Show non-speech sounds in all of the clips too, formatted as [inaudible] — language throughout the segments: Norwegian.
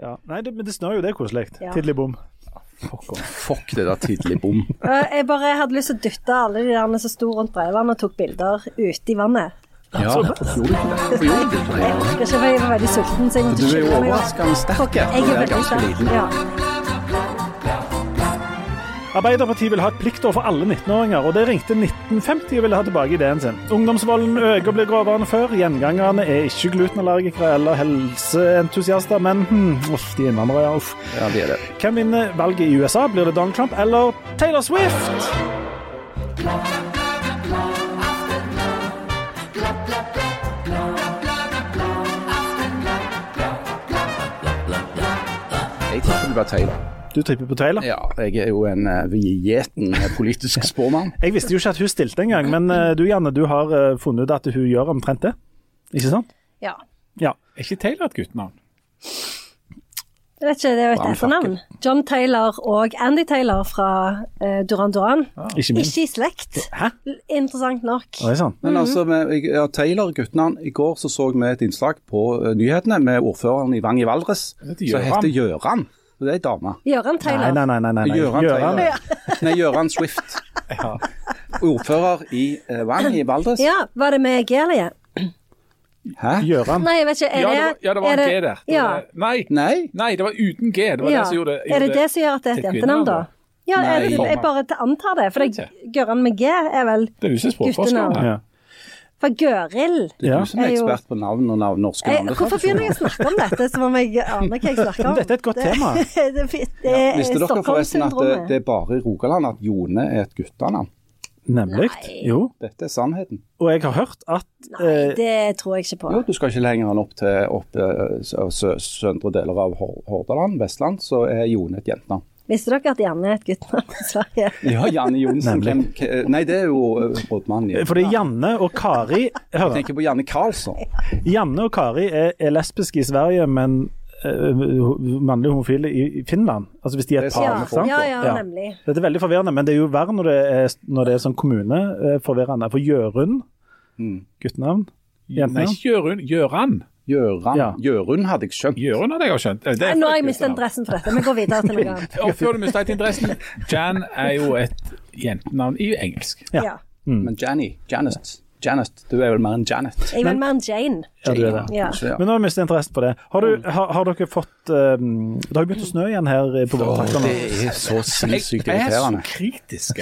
Ja. Nei, det, men det snør jo, det er koselig. Ja. Tidlig bom. Fuck det der tiddelig-bom. Eh, [laughs] Jeg bare hadde lyst til å dytte alle de der som sto rundt Breivann og tok bilder ute i vannet. Ja, hvorfor gjorde du ikke det? Jeg husker ikke, for jeg var veldig sulten. Så jeg måtte Du er jo overraskende sterk. Jeg er veldig ganske sterk. liten. Ja. Arbeiderpartiet vil ha et pliktår for alle 19-åringer, og det ringte 1950 og ville ha tilbake ideen sin. Ungdomsvolden øker og blir grovere enn før. Gjengangerne er ikke glutenallergikere eller helseentusiaster, men hm, uff, de innvandrere, ja, uff. Ja, de er det. Hvem vinner valget i USA? Blir det Donald Trump eller Taylor Swift? Jeg tipper det blir Taylor. Du tripper på Taylor? Ja, jeg er jo en uh, gjeten politisk [laughs] spåmann. Jeg visste jo ikke at hun stilte engang, men eh, du Janne, du har eh, funnet ut at hun gjør omtrent det? Ikke sant? ja. Ja. Er ikke Taylor et guttenavn? Jeg vet ikke, det er jo et etternavn. John Taylor og Andy Taylor fra uh, Duran Duran. Ikke minst. Ikke i slekt. Hæ? Interessant nok. Det er sant. Men altså, med, ja, Taylor, guttenavn. I går så, så vi et innslag på uh, nyhetene med ordføreren i Vang i Valdres, heter som heter Gjøran. Og Det er ei dame. Gjøran Taylor. nei, nei. nei, nei. nei. Gjøran. Taylor. Nei, Gjøran Swift. [laughs] Ordfører i eh, Vang i Valdres. Ja, var det med G eller J? Hæ? Gjøran. Nei, jeg vet ikke. Er Ja, det var, ja, det var en G der. Det Ja. var. Nei, Nei? nei, det var uten G. Det var ja. det som gjorde, er det det som gjør at det er et jentenavn, da? Ja, er det, jeg bare antar det. For det, Gøran med G er vel Det er jo ikke språkforskeren. Ja. For Gøril Det er Ja. du som er Er ekspert på navn og navn, norske jeg. Hvorfor begynner jeg å snakke om dette som om jeg aner hva jeg snakker om? [laughs] Dette er et godt tema. [laughs] det, det, det er Visste dere forresten at det, det er bare i Rogaland at Jone er et guttenavn? Nemlig. Nei. Jo. Dette er sannheten. Og jeg har hørt at Nei, eh, det tror jeg ikke på. Jo, du skal ikke lenger enn opp til opp, eh, sø- søndre deler av Hordaland, Vestland, så er Jone et jentenavn. Visste dere at Janne er et guttenavn i Sverige? [laughs] Ja, Janne Johnsen. Hvem, nei, det er jo eh, rådmannen. det Fordi Janne og Kari [laughs] Jeg tenker på Janne Karlsson. Janne og Kari er, er lesbiske i Sverige, men eh, mannlige homofile i, Finland. Altså hvis de er et er par. ikke sant? Ja, ja, Ja. nemlig. Dette er veldig forvirrende, men det er jo verre når det er, når det er sånn kommuneforvirrende. For Jørund, Mm. guttenavn. Nei, Jentenavn. ikke Jørund. Gjøran. Gjøran. Ja. Jørund hadde jeg skjønt. Gjørund hadde jeg jo skjønt. Det er Nå har jeg mistet interessen for dette. Vi går videre til noe annet. Og [laughs] før du mistet interessen, Jan er jo et jentenavn i engelsk. Ja. Ja. Men Janny, Janet, Janet, du er vel mer enn Janet. Jeg er vel mer enn Jane. Ja, du er det. Ja. Men nå har jeg mistet interessen for det. Har, du, har, har dere fått um, Det har jo begynt å snø igjen her på våre trakter nå. Det er så sinnssykt Jeg er så kritisk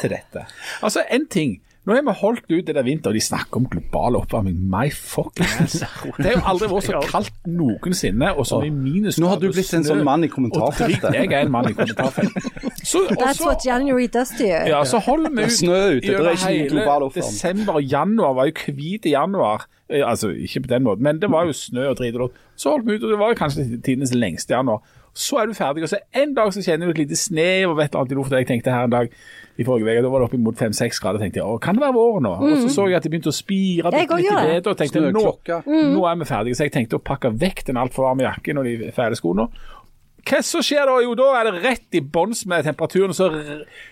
til dette. Altså, en ting. Nå har vi holdt ut det der vinter, og de snakker om global oppvarming. My fucking ass. Det har jo aldri vært så kaldt noensinne, og så mye minusgrader. Nå har du blitt en sånn mann i kommentarfeltet. jeg er en mann i kommentarfeltet. Så, That's what January does to you. Ja, så holder vi ut snø ute, det er ikke hele global oppvarming. Desember og januar var jo hvit i januar. Eh, Altså, ikke på den måten, men det var jo snø og drit og lort. Så holdt vi ut, og det var jo kanskje tidens lengste januar. Så er du ferdig, og så en dag så kjenner du et lite snev og vet alt i lufta. Jeg tenkte her en dag i forrige uke, da var det oppimot fem-seks grader. tenkte jeg, å, kan det være vår nå? Og så så jeg at det begynte å spire Jeg bitte litt i det. og tenkte nå, Snøklokka. nå er vi ferdige. Så jeg tenkte å pakke vekk den altfor varme jakken og de fæle skoene. Hva så skjer da? Jo, da er det rett i bånns med temperaturen, så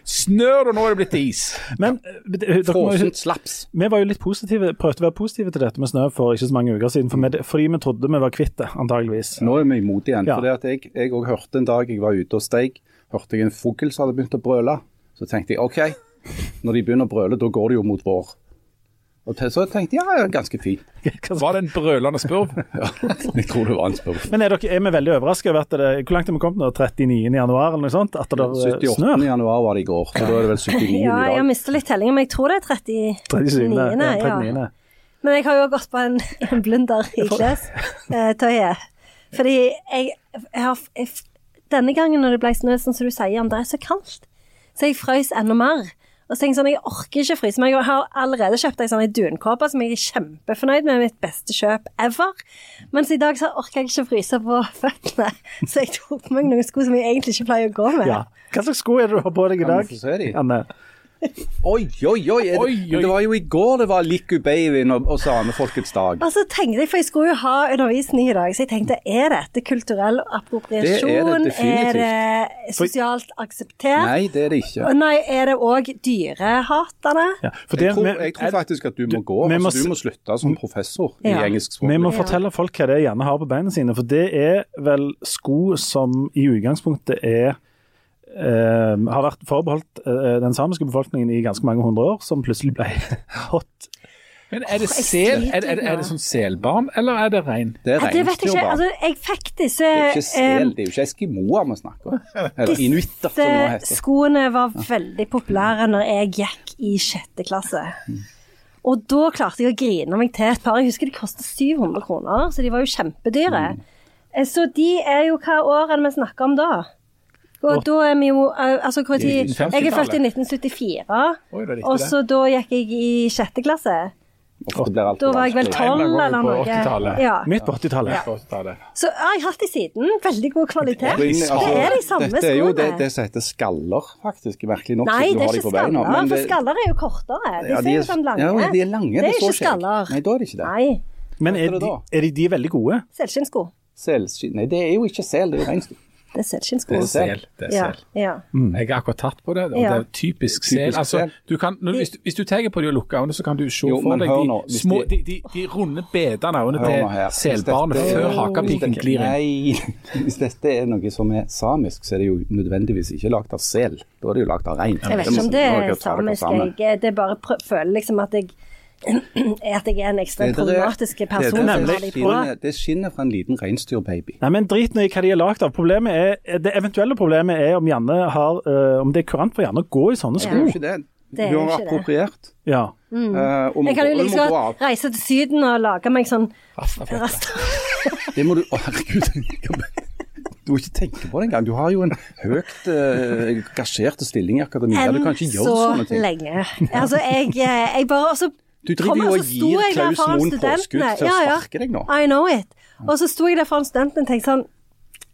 snør det, og nå er det blitt is. Men eh, Frossent slaps. Vi var jo litt positive, prøvde å være positive til dette med snø for ikke så mange uker siden, for vi, fordi vi trodde vi var kvitt det, antageligvis. Nå er vi imot igjen. Ja. For jeg, òg hørte en dag jeg var ute og steik, hørte jeg en fugl som hadde begynt å brøle. Så tenkte jeg OK, når de begynner å brøle, da går det jo mot vår. Og til, så tenkte jeg ja, ja, ganske fint. [laughs] Var det en brølende spurv? [laughs] Ja, jeg tror det var en spurv. Men er, dere, er vi veldig overrasket over at det Hvor langt er vi kommet nå? 39. januar eller noe sånt? At det eh, 78. snør? januar var det i går, så da er det vel 79 Ja, i jeg har mista litt tellingen, men jeg tror det er 37. 39. Ja, Ja. 39. Men jeg har jo gått på en, en blunder i klestøyet. Fordi jeg, jeg har jeg, Denne gangen når det ble snø, sånn som du sier, det er så kaldt. Så jeg frøs enda mer. Og så tenkte jeg sånn, jeg orker ikke fryse, men jeg har allerede kjøpt ei sånn dunkåpe som jeg er kjempefornøyd med, mitt beste kjøp ever. Mens i dag så orker jeg ikke fryse på føttene, så jeg tok på meg noen sko som jeg egentlig ikke pleier å gå med. Ja. Hva slags sko er det du har på deg i dag? Anne? Oi, oi, oi! Det, Oi, oi. det var jo i går det var Liku Babyen og, og samefolkets dag. Altså så tenkte jeg, for jeg skulle jo ha undervisning i dag, så jeg tenkte er dette kulturell appropriasjon? Det er det. Er det sosialt akseptert? Nei, det er det ikke. Nei, er det òg dyrehatende? Ja, for det, Jeg tror, jeg tror faktisk at du må gå. Du, Altså, du må slutte som professor Ja. i engelsk språk. Vi må fortelle folk hva det er gjerne har på beina sine, for det er vel sko som i utgangspunktet er eh, har vært forbeholdt eh, den samiske befolkningen i ganske mange hundre år, som plutselig ble [laughs] hot. Men er det sel? Er, det- er, er det sånn selbarn, eller er det rein? Det er Ja, det vet jeg ikke. reinsdyrbarn. Altså, jeg fikk disse Det er ikke sel, det er jo ikke eskimoer vi snakker om. Eller inuitter, som det heter. skoene var veldig populære når jeg gikk i sjette klasse. Og da klarte jeg å grine meg til et par. Jeg husker de kostet 700 kroner, så de var jo kjempedyre. Eh, Så de er jo hva år er det vi snakker om da? Og da er vi jo eh, Altså, hvor tid Jeg er født i 1974, Oi, det er riktig og så da gikk jeg i sjette klasse. Da var jeg vel tolv eller noe. Ja. Midt på 80-tallet. Ja. 80-tallet. Så jeg har hatt de siden. Veldig god kvalitet. Altså, Det er de samme skoene. Dette er jo det, det som heter skaller, faktisk. Merkelig nok. Nei, det har er de ikke på beina, skaller, for skaller er jo kortere. De Ja, ser jo er- sånn lange. Ja, de er lange. Det er så ikke skaller. Nei, da er det ikke det. Nei, Men er er de, er de, de er veldig gode? selvskinnsko. Selskin... Nei, det er jo ikke sel, det er jo reinsdyr. Det er selskinnsko. Det er Sel. Det er Ja, sel. ja. Jeg har akkurat tatt på det, og Ja. det er typisk sel. Altså, du kan, når, hvis, hvis du tar på de og lukker øynene, så kan du se Jo, for deg de, nå, små, de- de, de, de runde bedene øynene til selbarnet før hvis hakepiken glir inn. Nei, [laughs] hvis dette er noe som er samisk, så er det jo nødvendigvis ikke lagd av sel. Da er det jo lagd av rein. Jeg vet ikke om det er samisk. Jeg, det er bare føler liksom at jeg at jeg er en ekstremt Det problematisk er- person det som er- har de på. Det skinner fra en liten reinsdyrbaby. Nei, men Drit nå i hva de er lagd av. Problemet er, Det eventuelle problemet er om, Janne har, uh, om det er kurant for Janne å gå i sånne Det er jo ikke det. Det er Du har ikke det. appropriert. Ja. eh, og må Jeg kan jo liksom godt reise til Syden og lage meg sånn rasta. [laughs] Det må du Å, herregud. [laughs] Du må ikke tenke på det engang. Du har jo en høyt uh, gasjerte stilling i akademia. Du kan ikke gjøre så sånne ting. Enn så lenge. Altså, jeg, eh, jeg bare altså, Du driver jo og så gir Klaus Moen påskudd til å Ja, å sparke deg nå. I know it. Og så sto jeg der foran studentene og tenkte sånn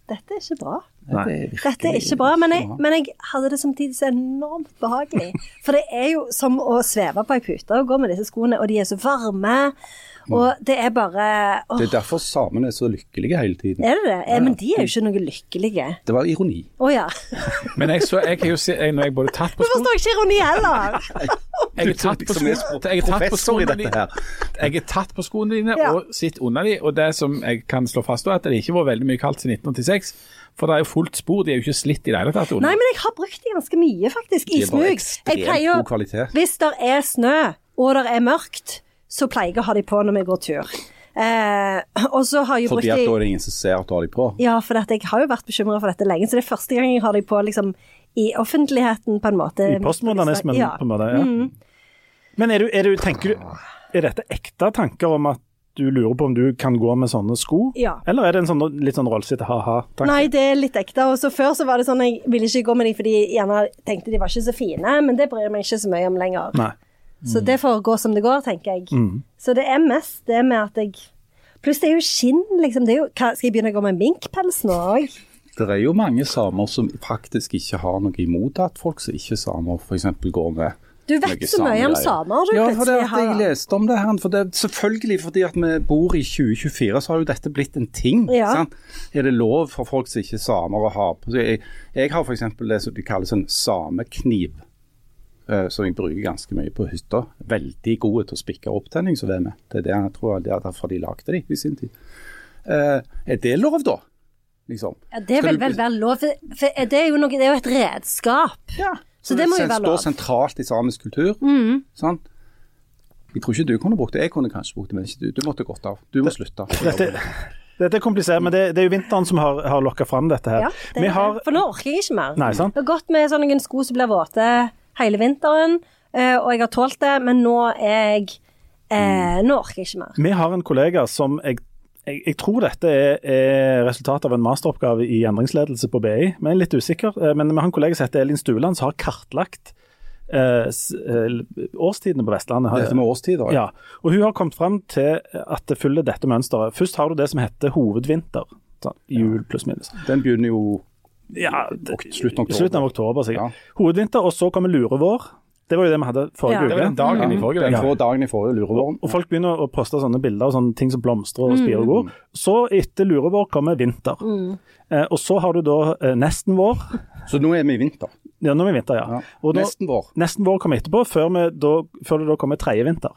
Dette er ikke bra. Nei, det er Dette er ikke bra, men jeg, men jeg hadde det samtidig så enormt behagelig. For det er jo som å sveve på ei pute og gå med disse skoene, og de er så varme. Og det er bare åh, Det er derfor samene er så lykkelige hele tiden. Er det det? Ja, Men de er jo ikke noe lykkelige. Det var ironi. Å ja. [laughs] Men jeg, så, jeg har jo se, jeg, når jeg både tatt på Du sko forstår ikke ironi heller! [laughs] Jeg har tatt på Som er jeg har tatt på skoene dine. Jeg er tatt på skoene dine Ja. og sitt under de, og det som jeg kan slå fast, er at det ikke var veldig mye kaldt siden 1986. For det er jo fullt spor, de er jo ikke slitt i det hele tatt. Nei, men jeg har brukt de ganske mye, faktisk. Ismug. Jeg pleier kvalitet. Hvis det er snø, og det er mørkt, så pleier jeg å ha de på når vi går tur. Eh, og så har jeg brukt Fordi at da er det ingen som ser at du har de på. Ja, for at jeg har jo vært bekymra for dette lenge, så det er første gang jeg har de på liksom i offentligheten, på en måte. I postmodernismen, Ja. på en måte. Ja. Men er du, er du, tenker du Er dette ekte tanker om at du lurer på om du kan gå med sånne sko? Ja. Eller er det en sånn litt sånn rollsitte ha-ha-tanke? Nei, det er litt ekte. Og så Før så var det sånn jeg ville ikke gå med de fordi jeg gjerne tenkte de var ikke så fine, men det bryr jeg meg ikke så mye om lenger. Nei. Så det får gå som det går, tenker jeg. Mm. Så det er mest det med at jeg Pluss det er jo skinn, liksom. Det jo, hva, skal jeg begynne å gå med minkpels nå òg? Det er jo mange samer som faktisk ikke har noe imot at folk som ikke er samer, f.eks. går med Du vet så mye om samer, du Ja, for det at jeg leste om det her. For det, er selvfølgelig fordi at vi bor i 2024, så har jo dette blitt en ting. Ja. Sant? Er det lov for folk som ikke er samer å ha på seg? Jeg, jeg har f.eks. det som de kaller en samekniv. Eh, som jeg bruker ganske mye på hytta. Veldig gode til å spikke opptenningsved med. Det er det jeg tror det er derfor de lagde de i sin tid. Eh, er det lov, da? Liksom. Ja, det vil vel være lov, for for det er jo, noe, det er jo et redskap. Ja. Så det må jo være står Det står sentralt i samisk kultur. Sant? Jeg tror ikke du kunne brukt det. Jeg kunne kanskje brukt det, men ikke du. Du måtte gått av. Du må slutte. [laughs] Dette, dette er komplisert, men det, det er jo vinteren som har, har lokka fram dette her. Ja, det Vi er, har For nå orker jeg ikke mer. Nei, sant? Det har gått med sånne sko som blir våte hele vinteren, eh, og jeg har tålt det, men nå er jeg eh, Nå orker jeg ikke mer. Vi har en kollega som jeg, jeg, jeg tror dette er, er resultatet av en masteroppgave i endringsledelse på BI, men jeg er litt usikker. Eh, Men vi har en kollega som heter Elin Stuland, som har kartlagt eh, eh, årstidene på Vestlandet. Dette med årstider. Ja, og hun har kommet fram til at det følger dette mønsteret. Først har du det som heter hovedvinter. Sånn, jul pluss minus. Den begynner jo Ja, slutten av. Slutten av oktober, sikkert. Ja. Hovedvinter, og så kommer lurevår. Det var jo det vi hadde forrige Ja. Det var den uke. dagen i forrige Den uke. dagen i forrige lurevåren. Og folk begynner å poste sånne bilder av sånne ting som blomstrer og spirer og går. Så etter lurevår kommer vinter. Eh, og så har du da eh, nesten vår. Så nå er vi i vinter. Ja, nå er vi i vinter, ja. Ja. Og da, Nesten vår. nesten vår kommer etterpå, før, vi da, før det da kommer tredje vinter.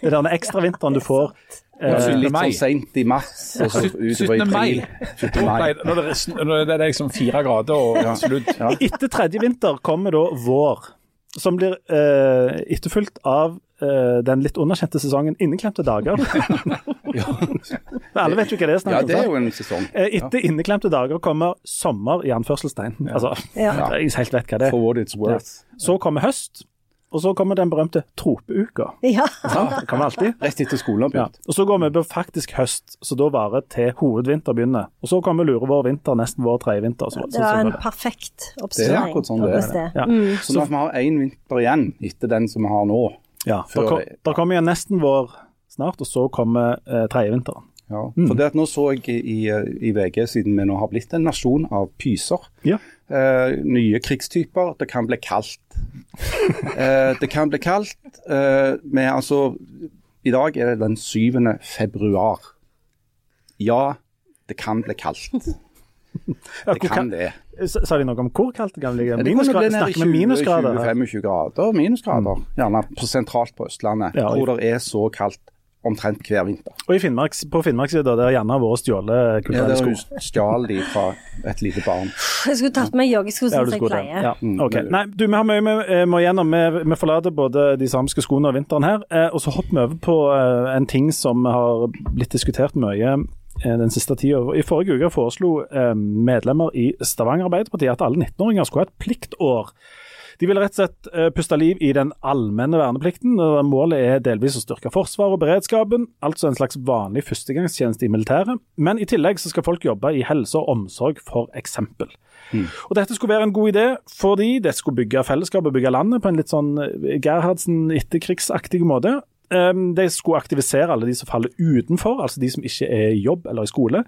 Det er denne ekstra vinteren du [laughs] får. Ja, Eh, litt sånn seint i mars, og så utover i 17. mai. april. 17. mai. Når det, er når det er liksom fire grader og sludd. Ja. Etter tredje vinter kommer da vår, som blir eh, etterfulgt av eh, den litt underkjente sesongen Inneklemte dager. [laughs] Alle vet jo hva det er snakk Ja, det er jo en sesong. Eh, Etter inneklemte dager kommer sommer i anførselstegn. Altså, Ja. jeg helt vet hva det er. For what it's worth. Så kommer høst, og så kommer den berømte tropeuka. Ja. ja. Det vi alltid. Rett etter skolen Ja. Og så går vi på faktisk høst, så da varer til hovedvinter begynner. Og så kommer lure vår vinter, nesten vår tredje vinter. Så, Det var en perfekt perfekt Det er akkurat sånn det er. Ja. Mm. Så når vi har én vinter igjen etter den som vi har nå ja, Før- der, kom, der kommer jo nesten vår snart, og så kommer eh, tredje vinteren. ja. For det at Nå så jeg i, i VG, siden vi nå har blitt en nasjon av pyser, Ja. Eh, nye krigstyper. Det kan bli kaldt. Uh, det kan bli kaldt. Uh, med altså I dag er det den 7. februar. Ja, det kan bli kaldt. Ja, Det kan det. Sa de noe om hvor kaldt det kan bli? Ja, Minusgrader? Snakker vi minusgrader? 20-25 grader, minusgrader. Gjerne sentralt på Østlandet, Ja, hvor det er så kaldt omtrent hver vinter. Og i Finnmarks, på Finnmarkssida, der gjerne har vært stjålet Ja, kulturelle der sko. stjal de fra et lite barn. Jeg skulle tatt med joggesko Ja, som jeg pleier. Ja. Mm, ok. Nei, du, vi har mye vi eh, må gjennom. Vi, vi forlater både de samiske skoene og vinteren her. Eh, og så hopper vi over på eh, en ting som har blitt diskutert mye den siste tida. I forrige uke foreslo medlemmer i Stavanger Arbeiderparti at alle 19-åringer skulle ha et pliktår. De vil rett og slett eh, puste liv i den allmenne verneplikten. og Målet er delvis å styrke forsvaret og beredskapen, altså en slags vanlig førstegangstjeneste i militæret. Men i tillegg så skal folk jobbe i helse og omsorg, for eksempel. Og Dette skulle være en god idé, fordi det skulle bygge fellesskap og bygge landet på en litt sånn eh, Gerhardsen etterkrigsaktig måte. Um, De skulle aktivisere alle de som faller utenfor, altså de som ikke er i jobb eller i skole.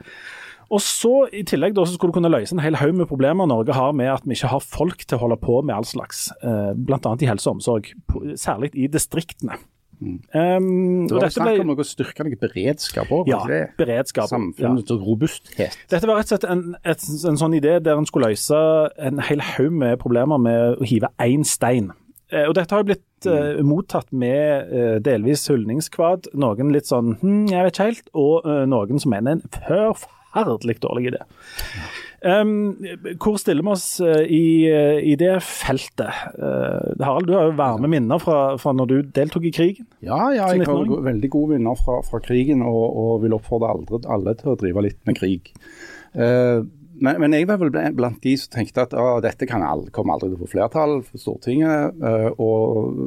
Og så I tillegg da, så skulle du kunne løse en hel haug med problemer Norge har med at vi ikke har folk til å holde på med all slags, eh, bl.a. i helse og omsorg, særlig i distriktene. Um, Det var snakk ble- om noe styrke noe beredskap òg. Ja, beredskap. Ja. Samfunnets robusthet. Dette var rett og slett en, et, en sånn idé der en skulle løse en hel haug med problemer med å hive én stein. Eh, og Dette har jo blitt uh, mottatt med uh, delvis hyldningskvad, noen litt sånn hm, jeg vet ikke helt, og uh, noen som mener en forferdelig dårlig idé. Um, hvor stiller vi oss eh, i, eh, i det feltet? Uh, Harald, du har jo varme minner fra, fra når du deltok i krigen. Ja, ja, jeg har 19-åring? go- veldig gode minner fra, fra krigen, og, og vil oppfordre alle, alle til å drive litt med krig. Eh, men, men jeg var vel blant de som tenkte at ah, dette kan aldri, kommer aldri til å få flertall for Stortinget, eh, og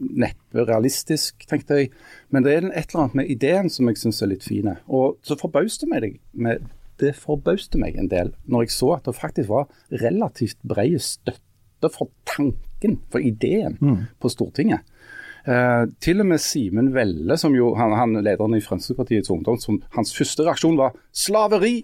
neppe realistisk, tenkte jeg. Men det er et eller annet med ideen som jeg syns er litt fine. Og så forbauste meg det, med, det forbauste meg en del når jeg så at det faktisk var relativt bred støtte for tanken, for ideen, på Stortinget. Uh, til og med Simen Velle, som jo han, han lederen i Fremskrittspartiets Ungdom, som hans første reaksjon var 'slaveri'.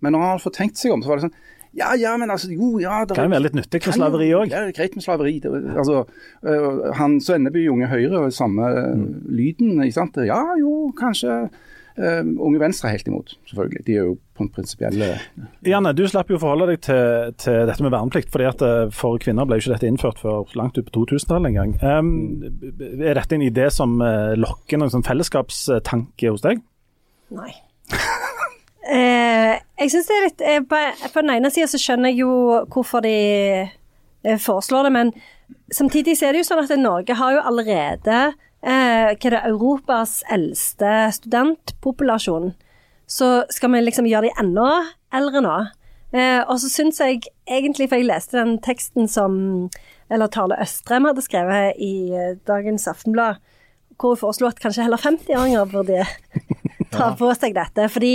Men når han hadde fått tenkt seg om, så var det sånn Ja, ja, men altså Jo, ja det Kan jo være litt nyttig med slaveri òg. Ja, det greit med slaveri. Det, altså, øh, han Svenneby i Unge Høyre og samme mm. lyden, ikke sant. Ja, jo, kanskje. Uh, Unge Venstre er helt imot, selvfølgelig. De er jo på en prinsipielle Janne, du slapp jo å forholde deg til, til dette med verneplikt, fordi at eh, for kvinner ble jo ikke dette innført før langt ut på 2000-tallet en gang. Um, er dette en idé som eh, lokker noen sånn fellesskapstanke hos deg? Nei. [laughs] eh, jeg synes det er litt eh, på, den ene sida så skjønner jeg jo hvorfor de eh, foreslår det, men samtidig så er det jo sånn at Norge har jo allerede eh, hva er det, Europas eldste studentpopulasjon. Så skal vi liksom gjøre de enda eldre nå. Eh, og så syns jeg egentlig, for jeg leste den teksten som eller Tale Østrem hadde skrevet i eh, dagens Aftenblad, hvor hun foreslo at kanskje heller 50-åringer burde ta på seg dette. Fordi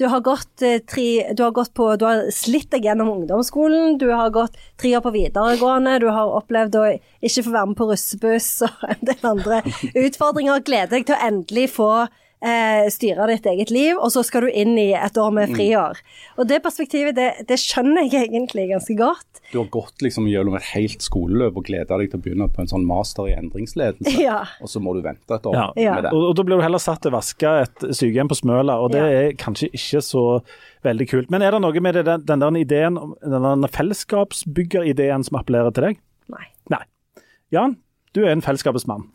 du har gått eh, tre Du har gått på Du har slitt deg gjennom ungdomsskolen, du har gått tre år på videregående, du har opplevd å ikke få være med på russebuss og [laughs] en del andre utfordringer. Gleder deg til å endelig få eh, styre ditt eget liv, og så skal du inn i et år med friår. Og det perspektivet, det, det skjønner jeg egentlig ganske godt. Du har gått liksom gjennom et helt skoleløp og gleda deg til å begynne på en sånn master i endringsledelse, Ja. og så må du vente et år Ja. Med det. Og, og da blir du heller satt til å vaske et sykehjem på Smøla, og det Ja. er kanskje ikke så veldig kult. Men er det noe med det, den, den der ideen, om- den der fellesskapsbyggerideen som appellerer til deg? Nei. Nei. Jan, du er en fellesskapets mann.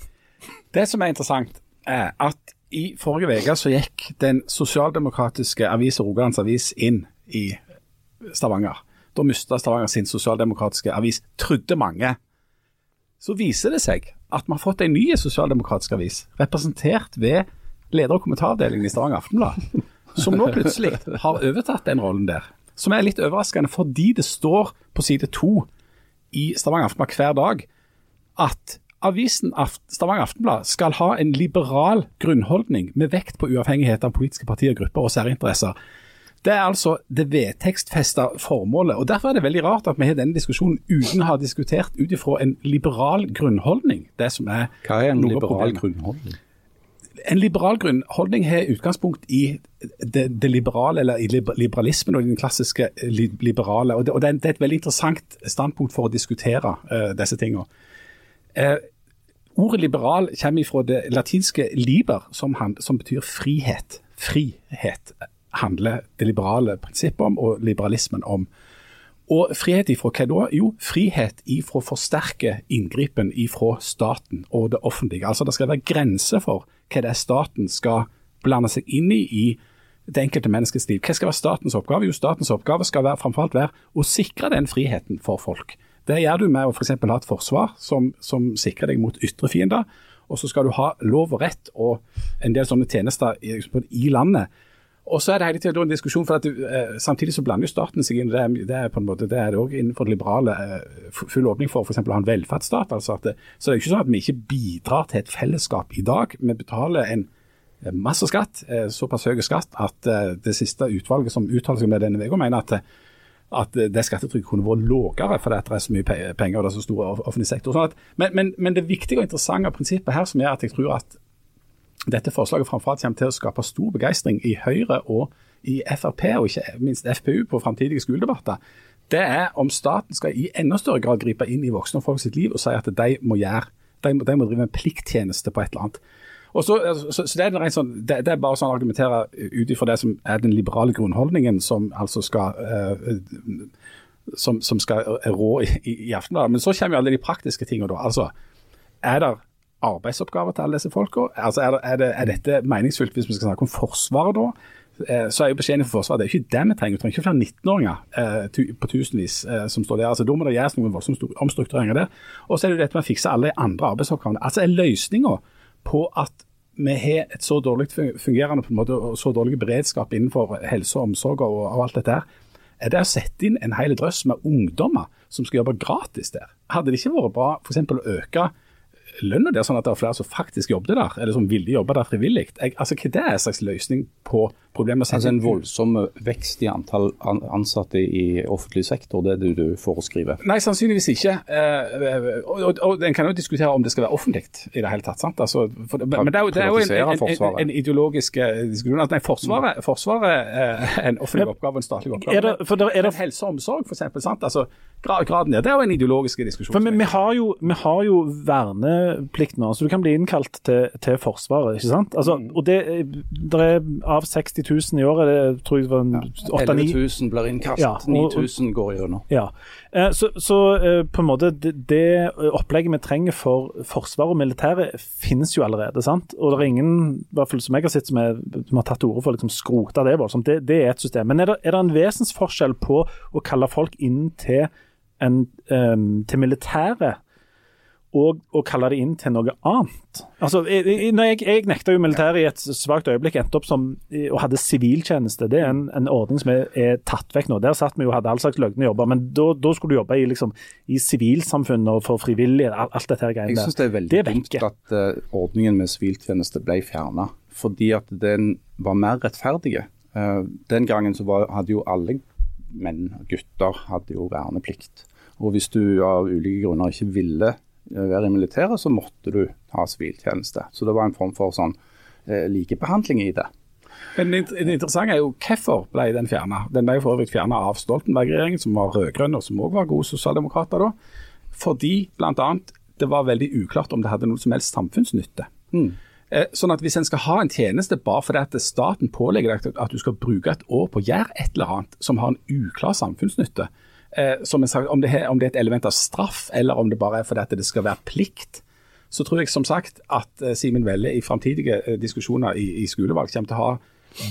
Det som er interessant, er at i forrige uke så gikk den sosialdemokratiske avisa Rogalands Avis inn i Stavanger. Da mista Stavanger sin sosialdemokratiske avis, trodde mange. Så viser det seg at vi har fått en ny sosialdemokratisk avis, representert ved leder- og kommentaravdelingen i Stavanger Aftenblad, som nå plutselig har overtatt den rollen der. Som er litt overraskende, fordi det står på side to i Stavanger Aftenblad hver dag at avisen Aft Stavanger Aftenblad skal ha en liberal grunnholdning med vekt på uavhengighet av politiske partier, grupper og særinteresser. Det er altså det vedtekstfesta formålet. og Derfor er det veldig rart at vi har denne diskusjonen uten å ha diskutert ut ifra en liberal grunnholdning. Det som er Hva er en liberal problem. grunnholdning? En liberal grunnholdning har utgangspunkt i det, det liberale, eller i liberalismen og den klassiske liberale. og Det, og det, er, det er et veldig interessant standpunkt for å diskutere uh, disse tingene. Eh, ordet liberal kommer fra det latinske liber, som, hand, som betyr frihet. Frihet handler det liberale prinsippet om, og liberalismen om. Og frihet ifra hva da? Jo, frihet ifra å forsterke inngripen ifra staten og det offentlige. Altså Det skal være grenser for hva det er staten skal blande seg inn i i det enkelte menneskets liv. Hva skal være statens oppgave? Jo, statens oppgave skal være, framfor alt være å sikre den friheten for folk. Det gjør du med å f.eks. ha et forsvar som, som sikrer deg mot ytre fiender. Og så skal du ha lov og rett og en del sånne tjenester i, i landet. Og så er det hele tiden en diskusjon, for at du, eh, Samtidig så blander jo staten seg inn. Det er, det er på en måte, det er det også innenfor det liberale eh, full åpning for f.eks. å ha en velferdsstat. altså det, Så det er jo ikke sånn at vi ikke bidrar til et fellesskap i dag. Vi betaler en masse skatt, eh, såpass høy skatt at eh, det siste utvalget som uttaler seg det denne uka, mener at, eh, at det skattetrykket kunne vært lavere fordi det er så mye penger og det er så stor offentlig sektor. Sånn at, men, men, men det viktige og interessante prinsippet her som gjør at jeg tror at dette forslaget framfor alt kommer til å skape stor begeistring i Høyre og i Frp, og ikke minst FPU på framtidige skoledebatter, det er om staten skal i enda større grad gripe inn i voksne og folk sitt liv og si at de må gjøre, de de må drive en plikttjeneste på et eller annet. Så, så, så det, er sånn, det, det er bare sånn å argumentere ut ifra det som er den liberale grunnholdningen som altså skal eh, som, som skal rå i, i, i Aftenbladet. Men så kommer jo alle de praktiske tingene da. Altså, er det arbeidsoppgaver til alle disse folka? Altså, er, er, det, er dette meningsfullt hvis vi skal snakke om Forsvaret da? Eh, Så er jo beskjeden for Forsvaret det er ikke det vi trenger. Vi trenger ikke flere 19-åringer eh, på tusenvis eh, som står der. Altså, Da må det gjøres noen voldsomme omstruktureringer der. Og så er det jo dette med å fikse alle de andre arbeidsoppgavene. Altså er løsninga på at vi har et så dårlig fungerende på en måte, og så dårlig beredskap innenfor helse og omsorg og, og alt dette her, er det å sette inn en hel drøss med ungdommer som skal jobbe gratis der. Hadde det ikke vært bra for eksempel, å øke lønna der, sånn at det er flere som faktisk jobbet der, eller som ville jobbe der frivillig? Jeg- Altså, Hva det er en slags løsning på problemet? å Altså En voldsom vekst i antall ansatte i offentlig sektor, det er det du foreskriver. Nei, sannsynligvis ikke. Eh, og, og, og En kan jo diskutere om det skal være offentlig i det hele tatt. sant? Altså, for, men men det er det er jo en, en, en, en ideologisk eh, diskusjon. at nei, Forsvaret, forsvaret eh, er en offentlig oppgave og en statlig oppgave. Er det- for det- er det- Men helse og omsorg, sant? Altså, graden der, det er jo en ideologisk diskusjon. For vi, vi, har jo, vi har jo verneplikt nå, så du kan bli innkalt til, til Forsvaret. ikke sant? Altså, og det, det er Av 60 000 i året, det tror jeg var 8-9 11 000 blir innkast, Ja, 9000 går gjennom. Ja. Eh, Så, så eh, på en måte det, det opplegget vi trenger for Forsvaret og militæret finnes jo allerede. sant? Og det er ingen, i hvert fall som jeg har sett, som, er, som har tatt til orde for å liksom skrote det voldsomt. Det, det er et system. Men er det, er det en vesensforskjell på å kalle folk inn til, en, um, til militæret og, og kalle det inn til noe annet. Altså, jeg, jeg, jeg, jeg nekta jo militæret i et svakt øyeblikk, endte opp som og hadde siviltjeneste. Det er en, en ordning som er, er tatt vekk nå. Der satt vi og hadde all slags løgne jobber, men da, skulle du jobbe i, liksom, i sivilsamfunnet og for frivillige, alt, dette her greiene Jeg der. syns det er veldig dumt at uh, ordningen med siviltjeneste ble fjerna, fordi at den var mer rettferdig. Uh, den gangen så var, hadde jo alle menn, og gutter, hadde jo verneplikt. Og hvis du av ulike grunner ikke ville eh, være i militæret, så måtte du ha siviltjeneste. Så det var en form for sånn eh, likebehandling i det. Men det interessante er jo hvorfor ble den fjerna. Den ble jo for øvrig fjerna av Stoltenberg-regjeringen, som var rød-grønn og som òg var gode sosialdemokrater da. Fordi bl.a. det var veldig uklart om det hadde noe som helst samfunnsnytte. Eh, Sånn at Hvis en skal ha en tjeneste bare fordi at staten pålegger deg at du skal bruke et år på å gjøre et eller annet som har en uklar samfunnsnytte, eh, som jeg sagt, om, det er, om det er et element av straff eller om det bare er fordi at det skal være plikt, så tror jeg som sagt at eh, Simen Velle i framtidige eh, diskusjoner i, i skolevalg kommer til å ha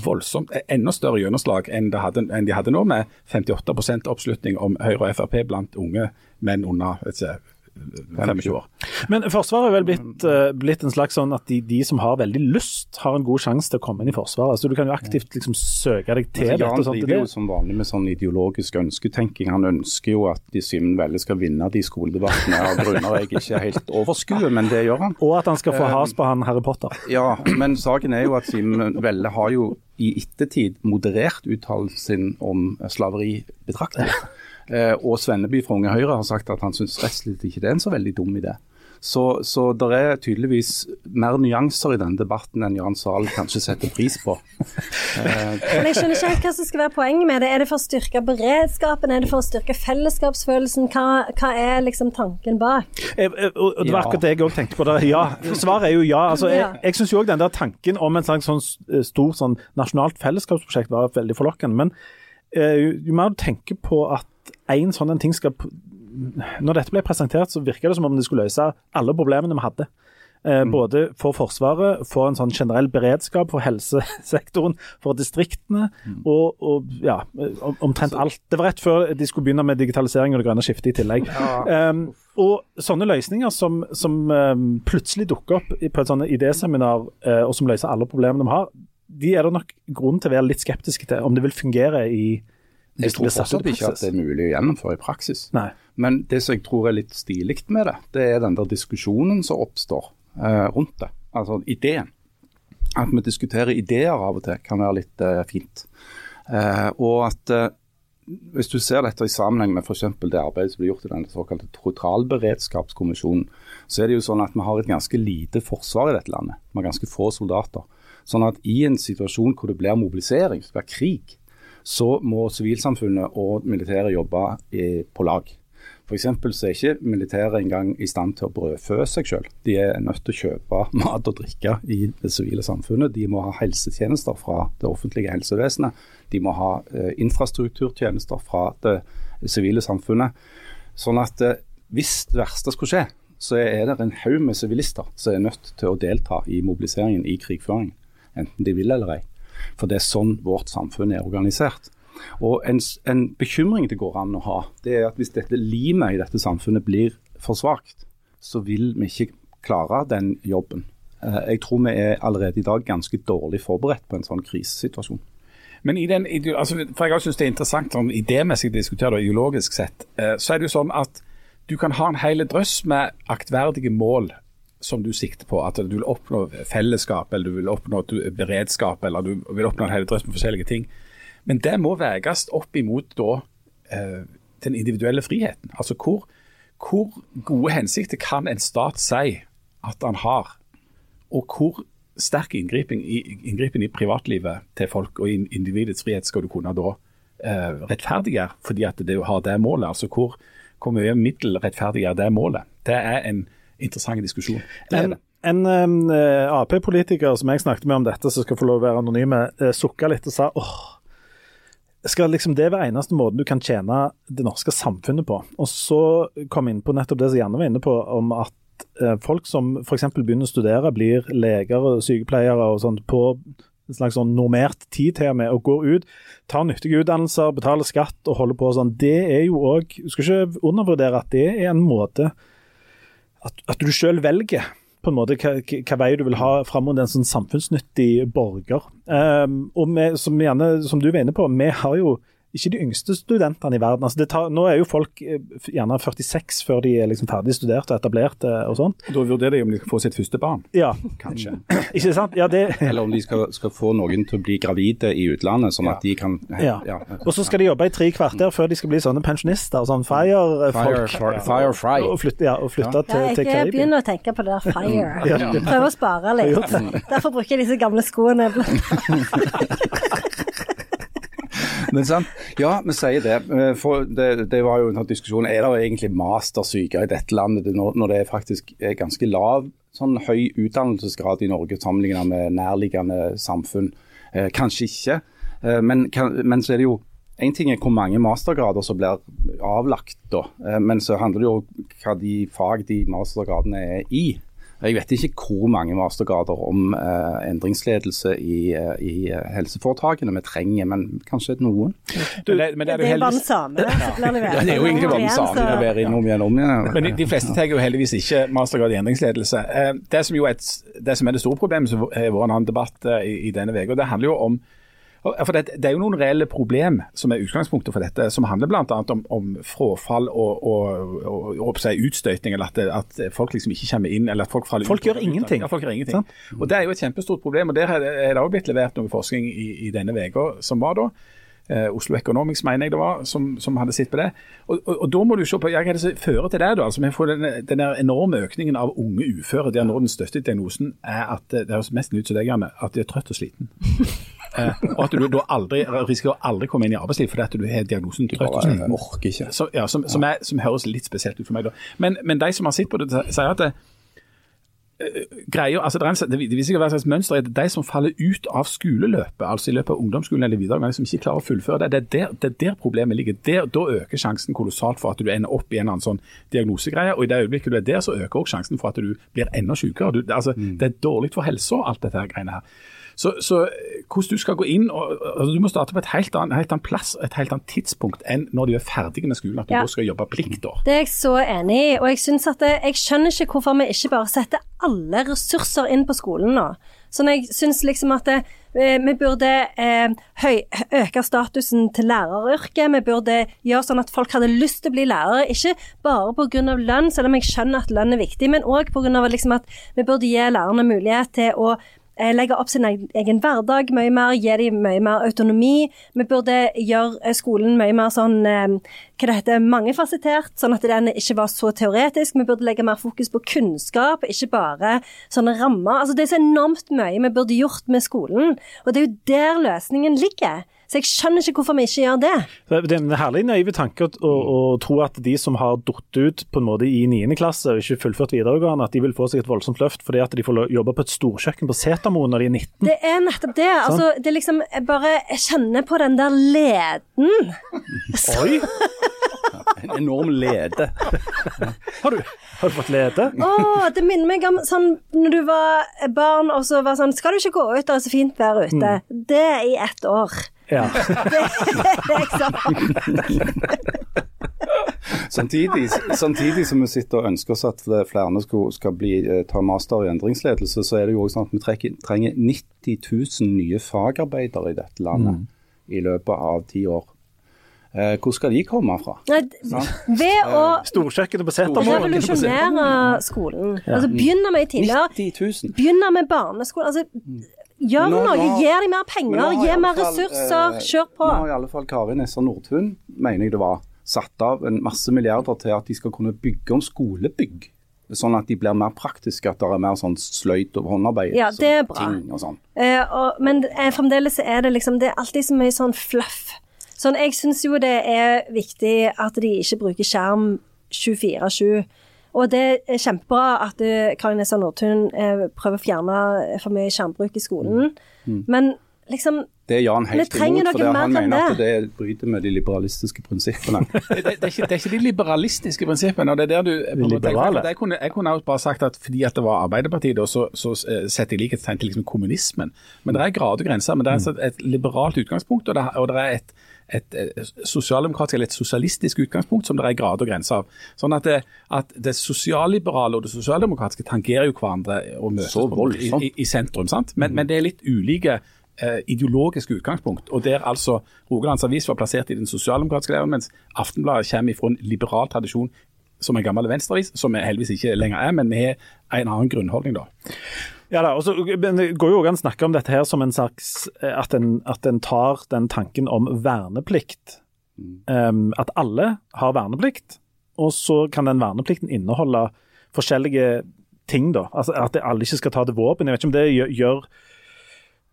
voldsomt, eh, enda større gjennomslag enn, hadde, enn de hadde nå, med 58% oppslutning om Høyre og Frp blant unge menn under 25 år. Men Forsvaret er vel blitt, eh, blitt en slags sånn at de, de som har veldig lyst, har en god sjanse til å komme inn i Forsvaret. Så du kan jo aktivt liksom søke deg til Altså, dette. Jan driver jo som vanlig med sånn ideologisk ønsketenking. Han ønsker jo at de Simen Velle skal vinne de skoledebattene av grunner jeg ikke helt overskuer, men det gjør han. og at han skal få has på han Harry Potter. Ja, men saken er jo at Simen Velle har jo i ettertid moderert uttalelsen sin om slaveri betraktelig. Eh, og Svenneby fra Unge Høyre har sagt at han syns rett og slett ikke det er en så veldig dum idé. Så, så det er tydeligvis mer nyanser i denne debatten enn Jan Zahl kanskje setter pris på. Eh, [laughs] Men jeg skjønner ikke helt hva som skal være poenget med det. Er det for å styrke beredskapen? Er det for å styrke fellesskapsfølelsen? Hva, hva er liksom tanken bak? Jeg, eh, Og og det var akkurat det jeg òg tenkte på. Det. Ja, svaret er jo ja. Altså, jeg jeg syns òg den der tanken om en slags sånn s- stor sånn nasjonalt fellesskapsprosjekt var veldig forlokkende. Men eh, jo mer du tenker på at én sånn en ting skal Når dette ble presentert, så virka det som om det skulle løse alle problemene vi hadde. Eh, Både for Forsvaret, for en sånn generell beredskap for helsesektoren, for distriktene og, og ja, om- omtrent alt. Det var rett før de skulle begynne med digitalisering og det grønne skiftet i tillegg. Um, og sånne løsninger som, som um, plutselig dukker opp på et sånt idéseminar, uh, og som løser alle problemene vi har, de er det nok grunn til å være litt skeptiske til om det vil fungere i Jeg tror fortsatt ikke at det er mulig å gjennomføre i praksis. Nei. Men det som jeg tror er litt stilig med det, det er den der diskusjonen som oppstår eh, rundt det. Altså ideen. At vi diskuterer ideer av og til kan være litt eh, fint. Eh, og at eh, hvis du ser dette i sammenheng med f.eks. det arbeidet som blir gjort i den såkalte totalberedskapskommisjonen, så er det jo sånn at vi har et ganske lite forsvar i dette landet. Vi har ganske få soldater. Sånn at i en situasjon hvor det blir mobilisering, det blir krig, så må sivilsamfunnet og militæret jobbe i, på lag. F.eks. så er ikke militæret engang i stand til å brødfø seg selv. De er nødt til å kjøpe [laughs] mat og drikke i det sivile samfunnet. De må ha helsetjenester fra det offentlige helsevesenet. De må ha eh, infrastrukturtjenester fra det sivile samfunnet. Sånn at eh, hvis det verste skulle skje, så er det en haug med sivilister som er nødt til å delta i mobiliseringen i krigføringen. Enten de vil eller ei. For det er sånn vårt samfunn er organisert. Og en, en bekymring det går an å ha, det er at hvis dette limet i dette samfunnet blir for svakt, så vil vi ikke klare den jobben. Eh, Jeg tror vi er allerede i dag ganske dårlig forberedt på en sånn krisesituasjon. Men i den, altså, for jeg synes det er interessant sånn idémessig å diskutere det ideologisk sett, eh, så er det jo sånn at du kan ha en hel drøss med aktverdige mål som du sikter på. At du vil oppnå fellesskap, eller du vil oppnå beredskap, eller du vil oppnå en hel drøss med forskjellige ting. Men det må veies opp imot da eh, den individuelle friheten. Altså hvor, hvor gode hensikter kan en stat si at han har, og hvor sterk inngripen i, inngripen i privatlivet til folk og individets frihet skal du kunne da eh, rettferdiggjøre, fordi at det har det målet. Altså hvor, hvor mye middel rettferdiggjør det målet? Det er en interessant diskusjon. Det er En, en um, eh, Ap-politiker som jeg snakket med om dette, som skal få lov å være anonyme, uh, sukka litt og sa åh, skal liksom det være eneste måten du kan tjene det norske samfunnet på? Og så kom jeg inn på nettopp det som Janne var inne på, om at eh, folk som f.eks. begynner å studere, blir leger og sykepleiere og sånt på en slags sånn normert tid til og med, og går ut, tar nyttige utdannelser, betaler skatt og holder på sånn. Det er jo òg Du skal ikke undervurdere at det er en måte at, at du sjøl velger på en måte hva, hva vei du vil ha fram mot en sånn samfunnsnyttig borger. Um, og vi, som, gjerne, som du var inne på, vi har jo ikke de yngste studentene i verden. Altså det tar, nå er jo folk eh, gjerne 46 før de er liksom ferdig studert og etablert eh, og sånt. Da vurderer de om de skal få sitt første barn, Ja, kanskje. [clears throat] ikke sant? Ja, det, [laughs] Eller om de skal, skal få noen til å bli gravide i utlandet, sånn at de kan ja. Og så skal de jobbe i tre kvarter før de skal bli sånne pensjonister, og sånn fire-folk. Fire, fire fry. Og flytte, ja, og flytte Ja, til, til jeg begynner å tenke på det der [clears throat] fire. Ja. Prøver å spare litt. Derfor bruker jeg disse gamle skoene. [laughs] Men sant? Ja, vi sier det. Eh, For det, det var jo en sånn diskusjon. Er det egentlig mastersyke i dette landet når, det faktisk er ganske lav sånn høy utdannelsesgrad i Norge sammenlignet med nærliggende samfunn? Eh, kanskje ikke. Eh, men, men så er det jo en ting er hvor mange mastergrader som blir avlagt, da. Men så handler det jo om hva de fag de mastergradene er i. Jeg vet ikke hvor mange mastergrader om eh, endringsledelse i, eh, i eh, helseforetakene vi trenger, men kanskje noen. Men det, men det er Det jo er bare den samme. Ja, det er jo egentlig bare den samme så- de innom inn om igjen om igjen. Men de, de fleste tar jo heldigvis ikke mastergrad i endringsledelse. Eh, Det som jo er, et, det som er det store problemet, som har vært en annen debatt eh, i, i denne uka, det handler jo om for det, det er jo noen reelle problem som er utgangspunktet for dette, som handler bl.a. om, om frafall og, og, og, og, utstøyting, eller at, at folk liksom ikke kommer inn. eller at Folk faller Folk ut. gjør ingenting. Ja, folk gjør ingenting. Sånn? Og Det er jo et kjempestort problem. og Der er det òg blitt levert noe forskning i, i denne uka som var da. Eh, Oslo Economics mener jeg det var, som, som hadde sett på det. Og, og, og Da må du se på hva er det som fører til det. da, altså Vi får den, den enorme økningen av unge uføre, der nå den største diagnosen er at det høres mest ut som deg, Janne, at de er trøtt og sliten. [laughs] Eh, og at du da aldri risikerer å aldri komme inn i arbeidsliv fordi at du har diagnosen trøtt og sliten. Orker ikke. Så, ja, som, som, er, som høres litt spesielt ut for meg. da. Men, men de som har sett på det, sier at det, greier, altså det, er en, det viser seg å være et slags mønster. er det De som faller ut av skoleløpet, altså i løpet av ungdomsskolen eller videregående, som ikke klarer å fullføre det, det er der, det er der problemet ligger. Der, da øker sjansen kolossalt for at du ender opp i en annen sånn diagnosegreie. Og i det øyeblikket du er der, så øker også sjansen for at du blir enda sykere. Du, altså, det er dårlig for helsa, alt dette her greiene her. Så, så eh, hvordan du skal gå inn og, altså, Du må starte på et helt annet, helt annet plass et helt annet tidspunkt enn når de er ferdige med skolen, at du Ja. da skal jobbe pliktår. Det er jeg så enig i, og jeg synes at det, jeg skjønner ikke hvorfor vi ikke bare setter alle ressurser inn på skolen nå. Sånn jeg synes liksom at det, eh, vi burde eh, høy, øke statusen til læreryrket. Vi burde gjøre sånn at folk hadde lyst til å bli lærere, ikke bare pga. lønn, selv om jeg skjønner at lønn er viktig, men òg pga. Liksom at vi burde gi lærerne mulighet til å eh, legge opp sin egen hverdag mye mer, gi dem mye mer autonomi. Vi burde gjøre eh, skolen mye mer sånn eh, hva det heter, mangefasettert, sånn at den ikke var så teoretisk. Vi burde legge mer fokus på kunnskap, ikke bare sånne rammer. Altså, det er så enormt mye vi burde gjort med skolen, og det er jo der løsningen ligger. Så jeg skjønner ikke hvorfor vi ikke gjør det. Det er en herlig naiv tanke å, å, å tro at de som har datt ut på en måte i 9. klasse og ikke fullført videregående, at de vil få seg et voldsomt løft fordi at de får jobbe på et storkjøkken på Setermoen når de er 19. Det er nettopp det. Altså, det er liksom jeg bare jeg kjenner på den der leden. [laughs] Oi! En enorm lede. Har du, har du fått lede? Å, det minner meg om sånn når du var barn og så var sånn Skal du ikke gå ut, det er så fint vær ute. Det i ett år. Ja. [laughs] Det Samtidig, samtidig som vi sitter og ønsker oss at flere skal, skal bli, eh, ta master i endringsledelse, så er det jo også sånn at vi trenger, trenger 90 000 nye fagarbeidere i dette landet i løpet av ti år. Eh, hvor skal de komme fra? Ved å Storkjøkkenet på Setermoen. revolusjonere skolen. Altså Begynne med tidligere. 90 000. Begynne med barneskolen. Altså, gjør nå- noe. Gi dem mer penger. Gi mer ressurser. eh, Kjør på. Nå har i alle fall Kari Nessa Nordtun, mener jeg det var, satt av en masse milliarder til at de skal kunne bygge om skolebygg. Sånn at de blir mer praktiske, at det er mer sånn sløyd og håndarbeid. Ja, det er bra. Og sånn. Eh, og, men eh, fremdeles er det liksom Det er alltid så mye sånn fluff. Sånn, jeg syns jo det er viktig at de ikke bruker skjerm 24-7. Og det er kjempebra at Karin Nessa Nordtun eh, prøver å fjerne for mye skjermbruk i skolen. Men liksom Det er Jan helt imot, for det, han mener at det. bryter med de liberalistiske prinsippene. [laughs] det, det, er ikke, det er ikke de liberalistiske prinsippene. og det er der du... måte- liberale. Jeg, jeg, kunne, jeg kunne bare sagt at fordi at det var Arbeiderpartiet, da, så, så eh, setter jeg likhetstegn til liksom kommunismen. Men det er grader og grenser. Men det er altså et liberalt utgangspunkt, og det, og det er et, et, et sosialdemokratisk eller et sosialistisk utgangspunkt som det er grader og grenser av. Sånn at det, at det sosialliberale og det sosialdemokratiske tangerer jo hverandre og møtes i, i, i sentrum. sant? Men, men det er litt ulike eh, ideologiske utgangspunkt, og der altså Rogalands Avis var plassert i den sosialdemokratiske leiren, mens Aftenbladet kommer fra en liberal tradisjon som en gammel venstreavis, som vi heldigvis ikke lenger er, men vi har en annen grunnholdning da. Ja da, og så går jo an å snakke om dette her som en slags eh, At en, at en tar den tanken om verneplikt. Um, at alle har verneplikt, og så kan den verneplikten inneholde forskjellige ting, da. Altså At alle ikke skal ta til våpen. Jeg vet ikke om det gjør, gjør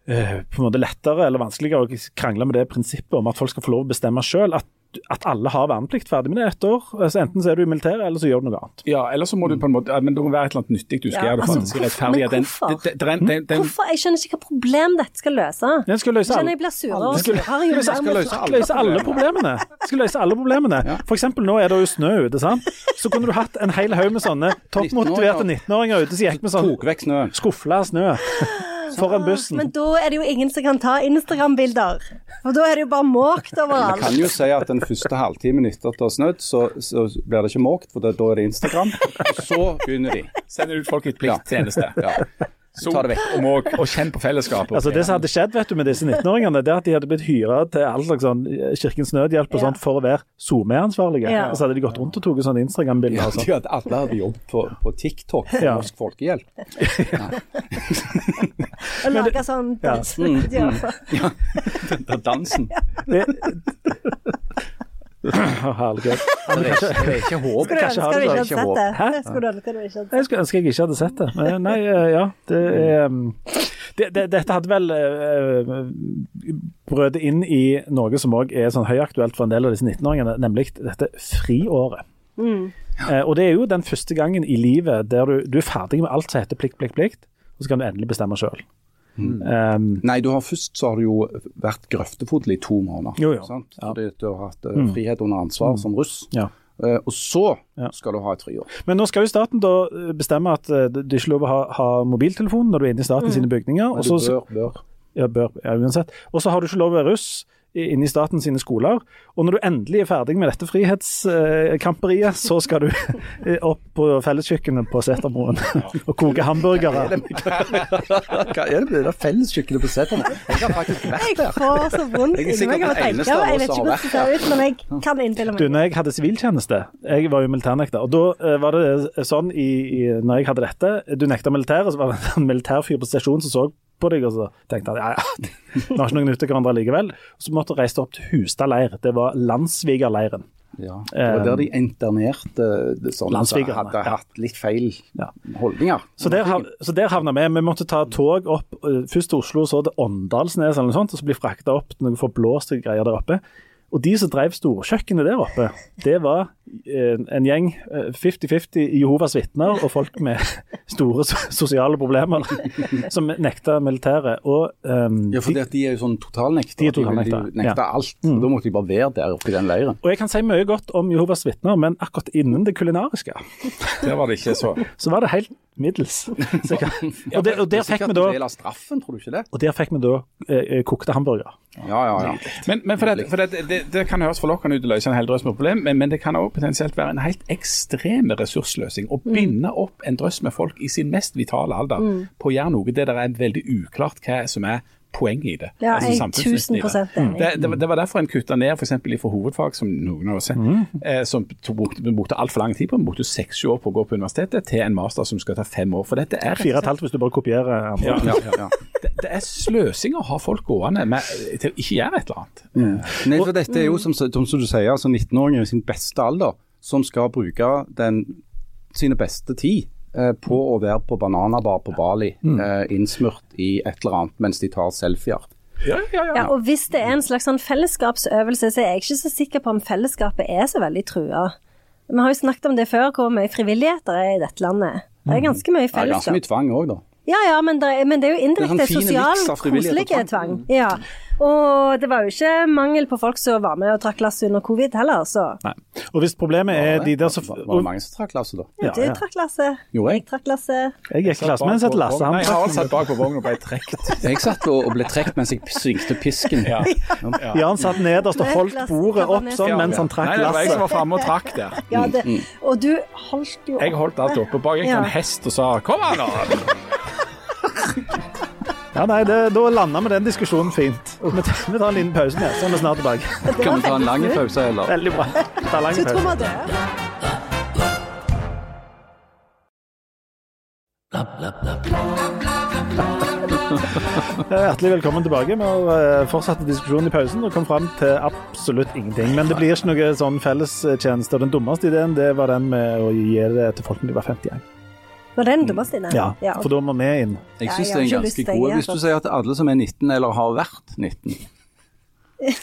uh, på en måte lettere eller vanskeligere å krangle med det prinsippet om at folk skal få lov å bestemme sjøl. At, at alle har verneplikt. Ferdig med det ett år. Så enten så er du i militæret, eller så gjør du noe annet. Ja, eller så må du på en måte, men det må være et eller annet nyttig du skal Ja, gjøre det altså, for at rettferdige. men hvorfor? Den, det- det er en- den- den- Hvorfor? Jeg skjønner ikke hva problem dette skal løse. Den skal løse alle jeg blir surere og surere. Den skal løse alle løse alle problemene. Skal løse alle problemene. For eksempel nå er det jo snø ute, sant. Så kunne du hatt en hel haug med sånne toppmotiverte 19-åringer ute som gikk med sånn skufla snø foran bussen. Men da er det jo ingen som kan ta Instagram-bilder. Og da er det jo bare måkt Vi overalt. kan jo si at den første halvtimen etter at det har snødd, så, så blir det ikke måkt, for da er det Instagram. Og så begynner de. Sender ut folk i et plikttjeneste. Ja. Så, Ta det vekk. Og, må- og kjenn på fellesskapet. Altså Det som hadde skjedd vet du, med disse 19-åringene, det er at de hadde blitt hyra til all slags sånn eh, Kirkens Nødhjelp og Ja. sånt for å være SoMe-ansvarlige. Ja. Og så hadde de gått rundt og tatt sånne Instagram-bilder. Ja, og sånn. de hadde, alle hadde jobbet på, på TikTok for Ja. Norsk Folkehjelp. [laughs] Og lage sånn Ja. dansevideoer. Den der [laughs] dansen. [clears throat] Herlighet. Det er ikke, det er ikke håp. Skulle du ønske har du ikke hadde sett det? Hæ? Skulle du ønske du ikke hadde Jeg skulle ønske jeg ikke hadde sett det. Men nei, eh, ja. Det er um, det, det, Dette hadde vel uh, brødet inn i noe som òg er sånn høyaktuelt for en del av disse 19-åringene, nemlig dette friåret. Eh, og det er jo den første gangen i livet der du, du er ferdig med alt som heter plikt, plikt, plikt, og så kan du endelig bestemme sjøl. Um, Nei, du har først så har du jo vært grøftefodel i to måneder. Jo, jo. Sant? Ja. Fordi du har hatt uh, frihet under ansvar som russ. ja. Uh, og så Ja. skal du ha et friår. Men nå skal jo staten da eh, bestemme at uh, det er ikke lov å ha, ha mobiltelefon når du er inne i staten sine bygninger. Og Og du så, bør, bør. ja, bør, ja, uansett. Og så har du ikke lov å være russ i- inne i staten sine skoler. Og når du endelig er ferdig med dette frihetskamperiet, så skal du [laughs] opp på felleskjøkkenet på Setermoen [laughs] og koke hamburgere. Hva er det med det der felleskjøkkenet på Setermoen? Jeg har faktisk vært Jeg får så vondt inni meg av å tenke. på Jeg vet ikke hvordan det ser ut, men jeg kan innbille Du, meg. når jeg hadde siviltjeneste, jeg var jo militærnekter, og da eh, var det sånn i, i, når jeg hadde dette, du nekta militæret, så var det en [laughs] militærfyr på stasjonen som så på deg, og så tenkte han ja, ja, [laughs] vi har ikke noen nytte hverandre likevel. Så måtte jeg reise opp til Hustad leir, det var landssvigerleiren. Ja, det var der de internerte sånne sånn, som hadde hatt litt feil Ja. holdninger. Så der, så der havna vi. Vi måtte ta tog opp, eh, først til Oslo, så til Åndalsnes eller noe sånt, og så bli frakta opp til noen forblåste greier der oppe. Og de som drev storkjøkkenet der oppe, det var eh, en gjeng, eh, 50-50 Jehovas vitner og folk med [laughs] store sosiale problemer, [laughs] som nekta militæret. Og um, Ja, for de, de er jo sånn totalnekter. De er totalnekter, De, nekta ja. alt. Da måtte de bare være der oppe i den leiren. og jeg kan si mye godt om Jehovas vitner, men akkurat innen det kulinariske, Der var det ikke så. [laughs] så var det helt middels. [laughs] Og, der, og der fikk vi da en del av straffen, tror du ikke det? og der fikk vi da eh, kokte hamburger. Ja, ja, ja. Men, men for, det, for det, det, det kan høres forlokkende ut å løse en hel drøss med problem, men, men det kan også potensielt være en helt ekstrem ressursløsing. Å binde opp en drøss med folk i sin mest vitale alder på å gjøre noe der det er veldig uklart hva som er poenget i det. Ja, Altså jeg er det. 1000 enig. Det, det, var- det var derfor en kutta ned eksempel fra hovedfag, som noen av oss er, eh, som brukte, brukte altfor lang tid på. Vi brukte seks-sju år på å gå på universitetet, til en master som skal ta fem år. For dette er Fire og et halvt hvis du bare kopierer. Ja, ja, ja. ja. [laughs] Det, det er sløsing å ha folk gående med, til å ikke gjøre et eller annet. Nei, for dette er jo som, som, som du sier, altså 19-åringer i sin beste alder, som skal bruke den, sine beste tid eh, på å være på bananabar på Bali, eh, innsmurt i et eller annet mens de tar selfier. Ja, ja, ja. Ja, og hvis det er en slags sånn fellesskapsøvelse, så er jeg ikke så sikker på om fellesskapet er så veldig trua. Vi har jo snakket om det før, hvor mye frivilligheter er i dette landet. Det er ganske mye fellesskap. Ja, ganske mye tvang òg, da. Ja, ja, men det, er- men det er jo er indirekte sånn sosial, koselig tvang. tvang. Ja. Og det var jo ikke mangel på folk som var med og trakk lass under covid heller, så Nei. Og hvis problemet er de der som Var det mange som trakk lasset, da? Ja, du ja. trakk lasset. Gjorde jeg? Jeg trakk lasset. Jeg gikk ikke klasse jeg satt lasset. Han Harald satt bak på vognen og ble trukket. [laughs] Jeg satt og, ble trukket mens jeg svingte pisken. [laughs] Ja. Jan satt nederst og holdt bordet opp sånn mens han trakk Nei, det var jeg som var framme og trakk der. Ja, det, og du holdt jo Jeg holdt alt oppe. Bak gikk det en hest og sa 'kom an, nå'. Ja, nei, det, Da landa vi den diskusjonen fint. Vi tar, vi tar en liten pause med, så er vi snart tilbake. Kan vi ta en lang pause, eller? Veldig bra. Ta lang pause. vi. Hjertelig velkommen tilbake. Vi har eh, fortsatt diskusjonen i pausen og kom fram til absolutt ingenting. Men det blir ikke noe sånn fellestjeneste. Og den dummeste ideen det var den med å gi det til folk når de var 51. Var det den dummeste ideen? Ja, for da må vi inn. Jeg Ja, syns det er en ganske god Hvis du altså. sier at alle som er 19 eller har vært 19,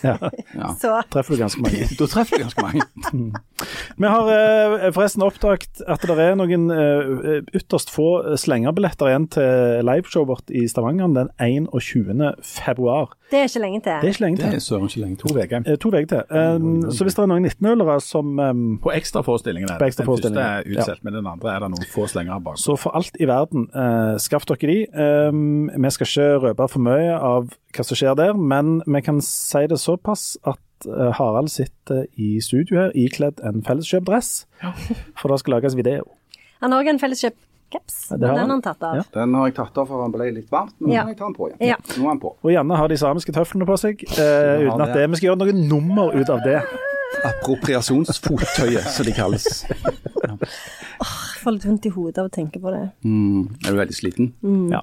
ja, [laughs] Så Treffer du ganske mange. da treffer du ganske mange. [laughs] Vi har eh, forresten oppdaget at det er noen eh, ytterst få slengerbilletter igjen til liveshowet vårt i Stavanger den 21. februar. Det er ikke lenge Det er til. ikke lenge Det er til. søren ikke lenge To uker. Eh, To uker til. Eh, Så hvis det er noen 19-ølere som eh, På ekstraforestillingen. er. Den første er utsolgt, men den andre er det noen få slenger bak. Så for alt i verden, eh, skaff dere de. Um, vi skal ikke røpe for mye av hva som skjer der, men vi kan si det såpass at Harald sitter i studio her ikledd en felleskjøpdress, for det skal lages video. Han har òg en felleskjøpcaps, Ja, den har han tatt av. Ja. Den har jeg tatt av for han ble litt varmt, men Ja. nå må jeg ta den på igjen. Ja. Nå er han på. Og Janne har de samiske tøflene på seg, eh, uten at det, vi skal gjøre noe nummer ut av det. Appropriasjonsfottøyet, som de kalles. Jeg får litt vondt i hodet av å tenke på det. Mm. Er du veldig sliten? Ja.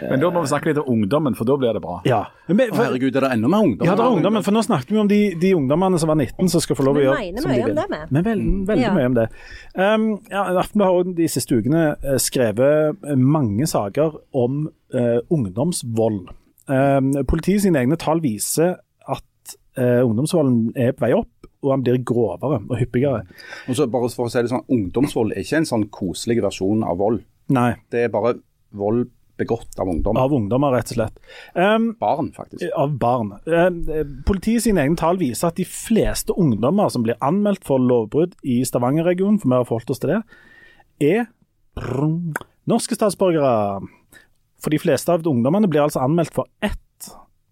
Men da må vi snakke litt om ungdommen, for da blir det bra. ja. Men, Å, for, herregud, er det enda mer ungdom? ja, det er ungdommen, for nå snakket vi om de, de ungdommene som var 19 som skal få lov å gjøre som de vil. vi. Men veld, veldig Ja. mye om det. Um, ja, Aftenbladet har de siste ukene eh, skrevet eh, mange saker om uh, ungdomsvold. Um, politiet sine egne tall viser at uh, ungdomsvolden er på vei opp, og han blir grovere og hyppigere. Og så bare for å si det sånn, Ungdomsvold er ikke en sånn koselig versjon av vold. Nei, Det er bare vold begått av ungdommer. av ungdommer, rett og slett. Um, barn, faktisk. av barn. Um, Politiet sine egne tall viser at de fleste ungdommer som blir anmeldt for lovbrudd i Stavanger-regionen, for vi har forholdt oss til det, er brum, norske statsborgere. For de fleste av ungdommene blir altså anmeldt for ett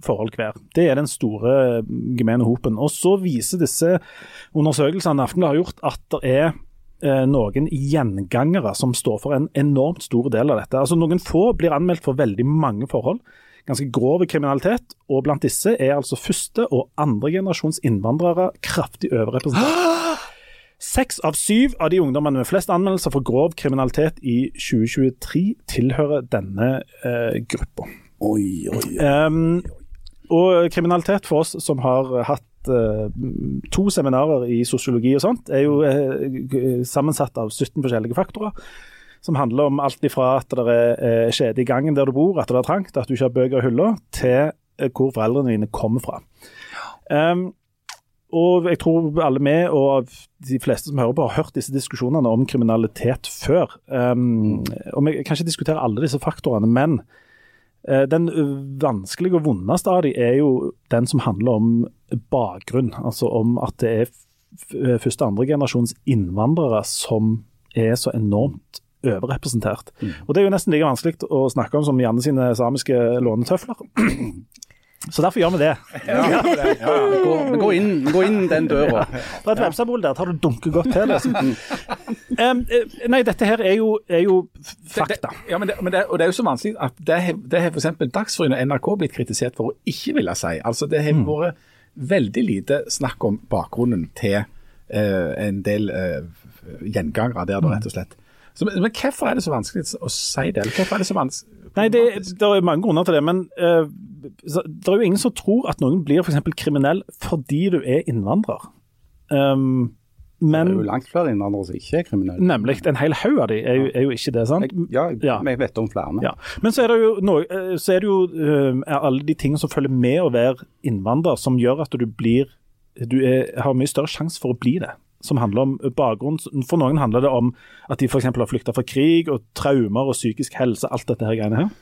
forhold hver. Det er den store gemene hopen. Og så viser disse undersøkelsene Aftenbladet har gjort, at det er noen gjengangere som står for en enormt stor del av dette. Altså Noen få blir anmeldt for veldig mange forhold. Ganske grov kriminalitet, og blant disse er altså første- og andregenerasjons innvandrere kraftig overrepresentert. [gasps] Seks av syv av de ungdommene med flest anmeldelser for grov kriminalitet i 2023 tilhører denne eh, gruppa. Oi, oi, oi. Um, og kriminalitet for oss som har hatt eh, to seminarer i sosiologi og sånt, er jo eh, sammensatt av 17 forskjellige faktorer. Som handler om alt ifra at det er kjede i gangen der du bor, at det er trangt, at du ikke har bøker i hylla, til eh, hvor foreldrene dine kommer fra. Um, og jeg tror alle vi og de fleste som hører på, har hørt disse diskusjonene om kriminalitet før. Um, og Vi kan ikke diskutere alle disse faktorene, men eh, den vanskelige og vondeste av de er jo den som handler om bakgrunn. Altså om at det er første- og andregenerasjons innvandrere som er så enormt overrepresentert. Og Det er jo nesten like vanskelig å snakke om som Janne sine samiske lånetøfler. Så derfor gjør vi det. [laughs] Vi Ja. Gå, gå, inn, gå, inn den døra. Det er et vepsebol der, tar du dunker godt til. Liksom. [laughs] Em, eh, nei, dette her er jo, er jo fakta. Det, ja, men det, men det, og det er jo så vanskelig at det har, det f.eks. Dagsrevyen og NRK blitt kritisert for å ikke ville si. Altså, Det har vært veldig lite snakk om bakgrunnen til uh, en del uh, gjengangere der, da, rett og slett. Så, men, men hvorfor er det så vanskelig å si det? Hvorfor er det så vanskelig? Nei, det, det er mange grunner til det, men uh, det er jo ingen som tror at noen blir f.eks. kriminell fordi du er innvandrer. Um, Det er jo langt flere innvandrere som ikke er kriminelle. nemlig, en hel haug av de er jo, er jo ikke det, sant? Jeg, ja, Ja. jeg vet om flere. Ja. Men så er det jo, noe, eh, så er det jo er alle de tingene som følger med å være innvandrer, som gjør at du blir Du er, har mye større sjanse for å bli det. Som handler om bakgrunn. For noen handler det om at de f.eks. har flykta fra krig og traumer og psykisk helse, alt dette her greiene her.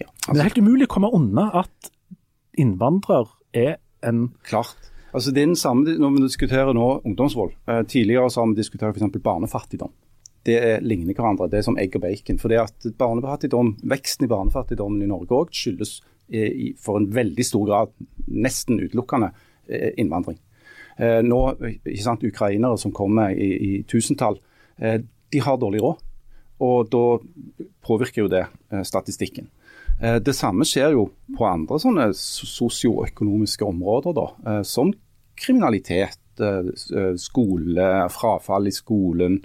Ja, Men det er helt umulig å komme unna at innvandrer er en Klart. Altså det er den samme, Når vi diskuterer nå ungdomsvold eh, Tidligere så har vi diskutert f.eks. barnefattigdom. Det er, ligner hverandre. Det er som egg og bacon. For det at barnefattigdom, Veksten i barnefattigdommen i Norge òg skyldes eh, i, for en veldig stor grad, nesten utelukkende, eh, innvandring. Eh, nå, ikke sant, Ukrainere som kommer i, i tusentall, eh, de har dårlig råd. Og da påvirker jo det eh, statistikken. Det samme skjer jo på andre sånne sosioøkonomiske områder, da, som kriminalitet, skole, frafall i skolen,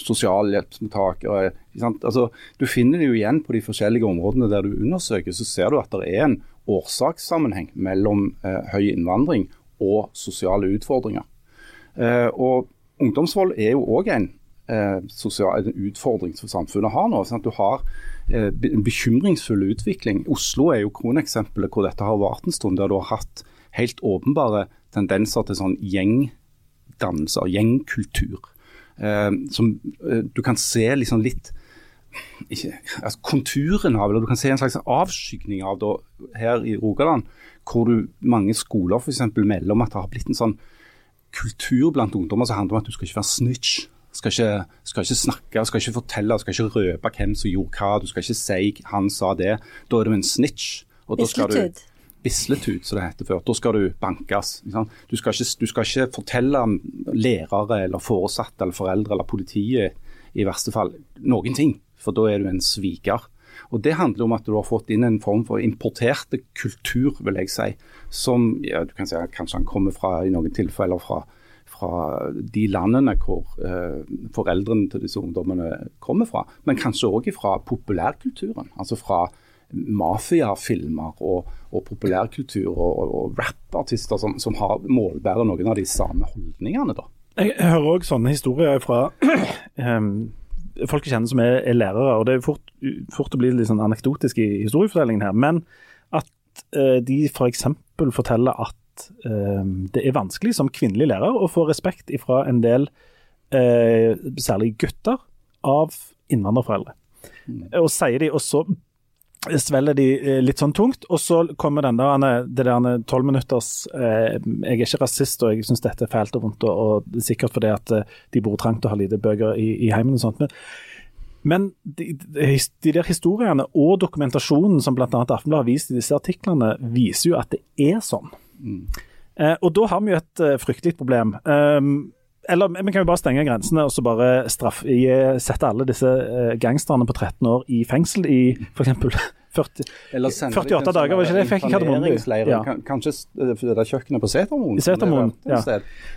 sosialhjelpsmottakere. Altså, du finner det jo igjen på de forskjellige områdene der du undersøker, så ser du at det er en årsakssammenheng mellom høy innvandring og sosiale utfordringer. Eh, og Ungdomsvold er jo òg en, eh, sosial, utfordring som samfunnet har nå. Sånn du har eh, en bekymringsfull utvikling. Oslo er jo kroneksempelet hvor dette har vart en stund, der du har hatt helt åpenbare tendenser til sånn gjengdannelser, gjengkultur. Som du kan se liksom litt ikke, altså konturen av, eller du kan se en slags avskygning av det her i Rogaland. Hvor du, mange skoler f.eks. melder om at det har blitt en sånn kultur blant ungdommer som handler om at du skal ikke være snitch. Skal ikke, skal ikke snakke, skal ikke fortelle, skal ikke røpe hvem som gjorde hva. Du skal ikke si 'han sa det'. Da er du en snitch. Og da skal du Bisletut, som det heter før. Da skal du bankes. Du skal, ikke, du skal ikke fortelle lærere eller foresatte eller foreldre eller politiet i verste fall noen ting for da er du en sviker. Og Det handler om at du har fått inn en form for importerte kultur, vil jeg si. Som ja, du kan si kanskje han kommer fra, i noen tilfeller fra, fra de landene hvor eh, foreldrene til disse ungdommene kommer fra. Men kanskje òg fra populærkulturen. Altså fra mafiafilmer og, og populærkultur og, og, og rappartister som, som har målbærer noen av de samme holdningene. da. Jeg hører òg sånne historier fra um [clears throat] folk jeg kjenner som er, er, lærere, og det er fort, fort å bli litt sånn anekdotisk i historiefortellingen her, men at uh, de f.eks. For forteller at uh, det er vanskelig som kvinnelig lærer å få respekt fra en del, uh, særlig gutter, av innvandrerforeldre. Mm. Og sier de, og så svelger de litt sånn tungt. Og så kommer den der, det der tolvminutters eh, Jeg er ikke rasist og jeg syns dette er fælt og vondt, og, og sikkert fordi at de bor trangt og har lite bøker i, i heimen og sånt. Men, men de, de, de, der historiene og dokumentasjonen som bl.a. Aftenbladet har vist i disse artiklene, viser jo at det er sånn. Mm. Eh, og da har vi jo et uh, fryktelig problem. Um, eller vi kan jo bare stenge grensene og så bare straffe, sette alle disse eh, gangsterne på 13 år i fengsel i f.eks. 40, 48 dager, var ikke det fikk Kardemomme? Ja. Kanskje det er kjøkkenet på Setermoen? Setermoen, ja.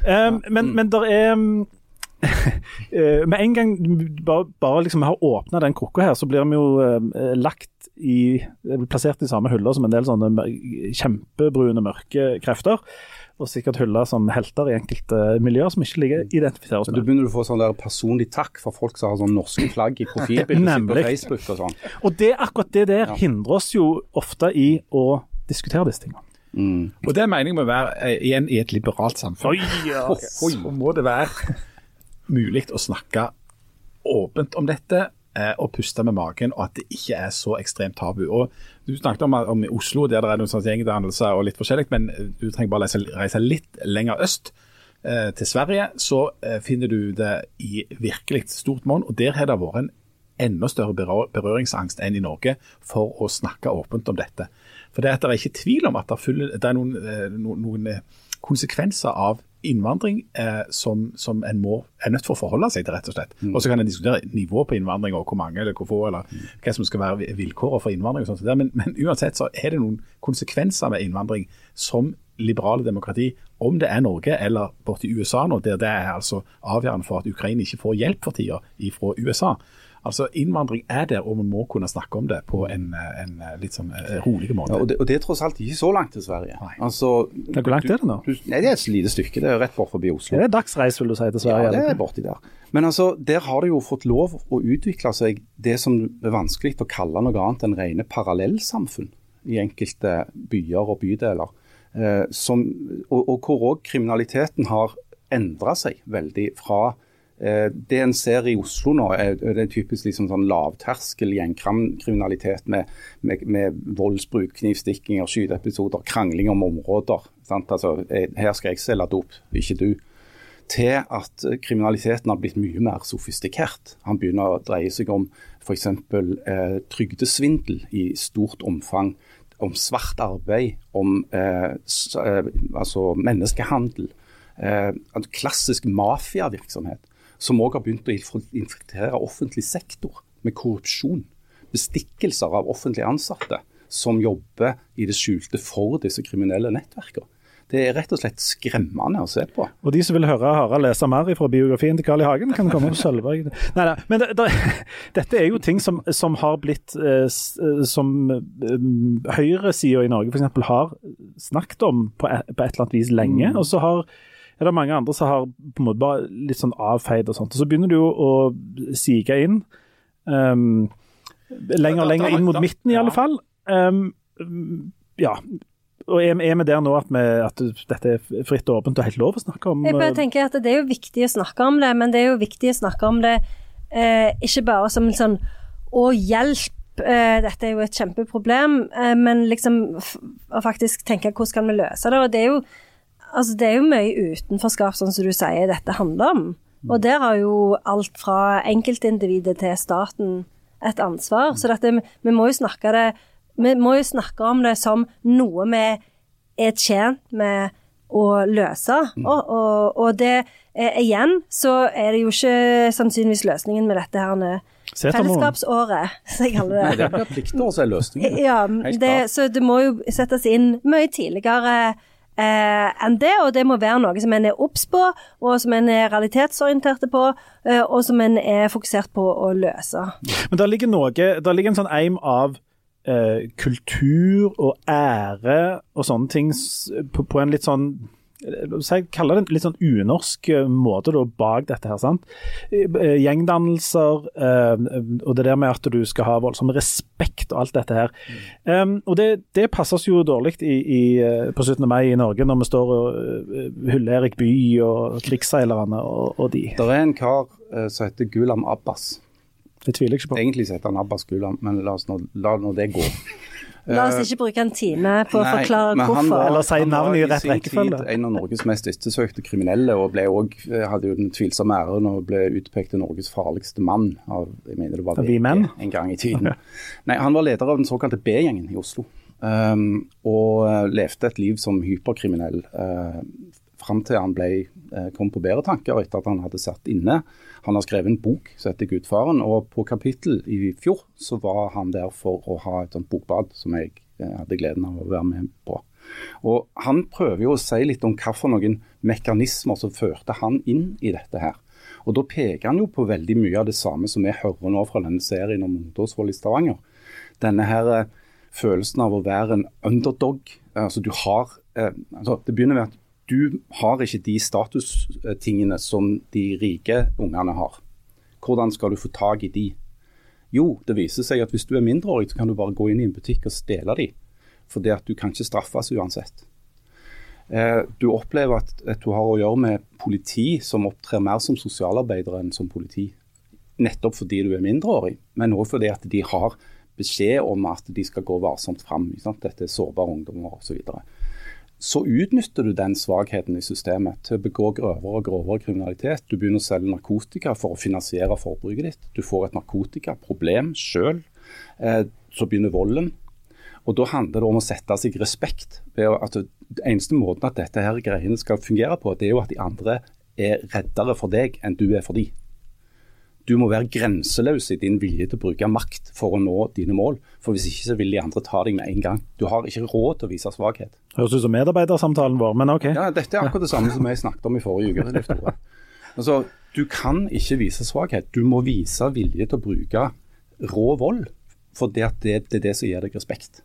Um, men, men der er um, [laughs] Med en gang bare, bare liksom har åpna den krukka her, så blir vi jo lagt i Plassert i samme hyller som en del sånne kjempebrune, mørke krefter og sikkert hylla som helter i enkelte miljøer som ikke ligger identifiseres med. Du begynner å få sånn der personlig takk fra folk som har sånn norske flagg i profilbildet på Facebook og sånn. Og det, akkurat det der ja. hindrer oss jo ofte i å diskutere disse tingene. Mm. Og det er meningen med å være eh, igjen i et liberalt samfunn. Oi, ja. Så må det være mulig å snakke åpent om dette og å puste med magen, og at det ikke er så ekstremt tabu. Og Du snakket om, om Oslo, der det er noen sånne gjengdannelser og litt forskjellig, men du trenger bare reise, reise litt lenger øst, eh, til Sverige, så eh, finner du det i virkelig stort monn. Og der har det vært en enda større berøringsangst enn i Norge for å snakke åpent om dette. For det er, at det er ikke tvil om at det er, noen, eh, noen, noen konsekvenser av innvandring eh, som, som, en må, er nødt for å forholde seg til, rett og slett. Mm. Og Så kan en diskutere nivået på innvandring, og hvor mange eller hvor få, eller mm. hva som skal være vilkårene for innvandring. og sånt. Men, men, uansett så er det noen konsekvenser med innvandring som liberale demokrati, om det er Norge eller borti USA nå, der det er altså avgjørende for at Ukraina ikke får hjelp for tida fra USA. Altså Innvandring er der, og vi må kunne snakke om det på en, en litt sånn eh, rolig måte. Ja, og, det, og, det, er tross alt ikke så langt til Sverige. Altså, Hvor langt er det nå? Du, nei, Det er et lite stykke. Det er rett bort forbi Oslo. Det er dagsreis, vil du si, til Sverige? Ja, det er borti der. Men altså, der har det jo fått lov å utvikle seg det som er vanskelig å kalle noe annet enn rene parallellsamfunn i enkelte byer og bydeler. Eh, som, og, og hvor òg kriminaliteten har endra seg veldig fra Eh, det en ser i Oslo nå, er, det typisk liksom sånn lavterskel gjengkriminalitet med, med, med, voldsbruk, knivstikkinger, skyteepisoder, krangling om områder. Altså, her skal jeg selge dop, ikke du. Til at kriminaliteten har blitt mye mer sofistikert. Han begynner å dreie seg om f.eks. Eh, trygdesvindel i stort omfang. Om svart arbeid, om eh, eh altså menneskehandel. Eh, klassisk mafiavirksomhet som òg har begynt å infiltrere offentlig sektor med korrupsjon. bestikkelser av offentlig ansatte som jobber i det skjulte for disse kriminelle nettverkene. Det er rett og slett skremmende å se på. Og de som vil høre Harald lese mer fra biografien til Carl I. Hagen, kan komme på Sølvberg. Nei, nei, men det, det, dette er jo ting som, som har blitt eh, eh, Som eh, høyresida i Norge f.eks. har snakket om på et, på et eller annet vis lenge. Og så har er det mange andre som har på en måte bare litt sånn avfeid og sånt. Og så begynner du jo å sige inn. Um, lenger og lenger inn mot midten, i alle fall. Um, ja. Og er, vi der nå at, vi, at dette er fritt og åpent og helt lov å snakke om? Jeg bare eh, tenker at det er jo viktig å snakke om det, men det er jo viktig å snakke om det eh, ikke bare som en sånn å hjelp, eh, dette er jo et kjempeproblem, eh, men liksom f å faktisk tenke hvordan kan vi løse det. Og det er jo, altså det er jo mye utenforskap, sånn som du sier, dette handler om. Og der har jo alt fra enkeltindividet til staten et ansvar. Så dette, vi må jo snakke det vi må jo snakke om det som noe vi er tjent med å løse. Og, og, og det eh, igjen så er det jo ikke sannsynligvis løsningen med dette her nå. Fellesskapsåret, [laughs] som jeg kaller det. Nei, det. er plikten vår som er løsningen. Ja, det, så det må jo settes inn mye tidligere eh, enn det, og det må være noe som en er obs på, og som en er realitetsorienterte på, eh, og som en er fokusert på å løse. Men der ligger noe, der ligger en sånn eim av eh, kultur og ære og sånne ting på, på en litt sånn så jeg kaller det en litt sånn unorsk eh, måte da, bak dette her. sant? Eh, Gjengdannelser eh, og det der med at du skal ha voldsom respekt og alt dette her. Um, og det, det passes jo dårlig i, i, på 17. mai i Norge, når vi står og hyller Erik Bye og krigsseilerne og, og de. Det er en kar eh, som heter Gulam Abbas. Det tviler jeg ikke på. Egentlig heter han Abbas Gulam, men la, nå, la nå det gå. La oss ikke bruke en time på å forklare men han hvorfor. var- Eller si navnet i rett rekkefølge. En av Norges mest ettersøkte kriminelle, og ble også, hadde jo den tvilsomme æren og ble utpekt til Norges farligste mann av jeg mener det var VG menn? en gang i tiden. [laughs] Nei, Han var leder av den såkalte B-gjengen i Oslo, um, og eh, levde et liv som hyperkriminell uh, fram til han ble, eh, kom på bedre tanker etter at han hadde satt inne. Han har skrevet en bok som heter 'Gudfaren', og på kapittel i fjor så var han der for å ha et sånt bokbad som jeg eh, hadde gleden av å være med på. Og Han prøver jo å si litt om hvilke noen mekanismer som førte han inn i dette her. Og Da peker han jo på veldig mye av det samme som vi hører nå fra denne serien om ungdomsvold i Stavanger. Denne her eh, følelsen av å være en underdog. Altså du har, eh, altså Det begynner med at du har ikke de statustingene som de rike ungene har. Hvordan skal du få tak i de? Jo, det viser seg at hvis du er mindreårig, så kan du bare gå inn i en butikk og stjele de. Fordi at du kan ikke straffes uansett. Eh, du opplever at, du har å gjøre med politi som opptrer mer som sosialarbeidere enn som politi. Nettopp fordi du er mindreårig, men òg fordi at de har beskjed om at de skal gå varsomt fram. Dette er sårbare ungdommer osv. Så, så utnytter du den svakheten i systemet til å begå grovere og grovere kriminalitet. Du begynner å selge narkotika for å finansiere forbruket ditt. Du får et narkotikaproblem sjøl. Eh, så begynner volden. Og Da handler det om å sette seg respekt. ved at det eneste måten at dette her greiene skal fungere på, det er jo at de andre er reddere for deg enn du er for de. Du må være grenseløs i din vilje til å bruke makt for å nå dine mål. For hvis ikke så vil de andre ta deg med en gang. Du har ikke råd til å vise svakhet. Høres ut som medarbeidersamtalen vår, men OK. Ja, Dette er akkurat det samme som jeg snakket om i forrige uke. Altså, du kan ikke vise svakhet. Du må vise vilje til å bruke rå vold. For det, det, det er det som gir deg respekt.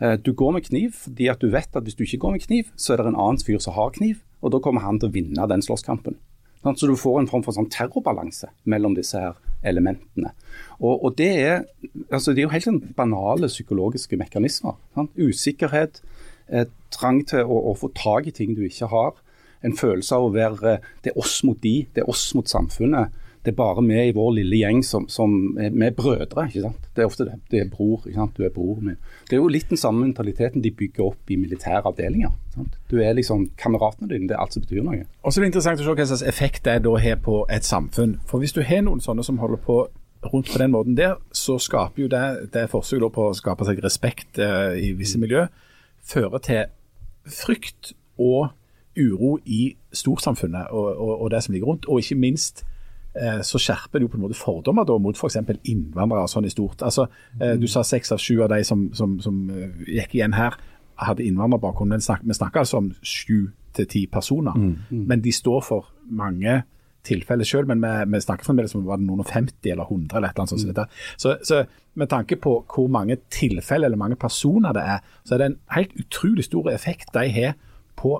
Eh, Du går med kniv fordi at du vet at hvis du ikke går med kniv, så er det en annen fyr som har kniv, og da kommer han til å vinne den slåsskampen. Sånn, Så du får en form for sånn terrorbalanse mellom disse her elementene. Og, og det, er, altså det er jo helt sånn banale psykologiske mekanismer. Sant? Usikkerhet, eh, trang til å, å få tak i ting du ikke har. En følelse av å være Det er oss mot de, det er oss mot samfunnet. Det er bare vi i vår lille gjeng som, som er, vi er brødre. ikke sant? Det er ofte det. Det er bror. ikke sant? Du er broren min. Det er jo litt den samme mentaliteten de bygger opp i militære avdelinger. sant? Du er liksom kameratene dine. Det er alt som betyr noe. Og så er det interessant å se hva slags effekt det da har på et samfunn. For hvis du har noen sånne som holder på rundt på den måten der, så skaper jo det, det forsøket på å skape seg respekt eh, i visse miljø, fører til frykt og uro i storsamfunnet og, og, og det som ligger rundt, og ikke minst så skjerper det jo på en måte fordommer da, mot f.eks. innvandrere sånn i stort. Altså, eh, Du sa seks av sju av de som, som, som eh, gikk igjen her, hadde innvandrerbakgrunn. Men snak, vi snakker altså om sju til ti personer. Men de står for mange tilfeller selv, men vi, vi snakker fremdeles om var det noen og 50 eller 100 eller et eller annet sånt. som. Så, så med tanke på hvor mange tilfeller eller mange personer det er, så er det en helt utrolig stor effekt de har på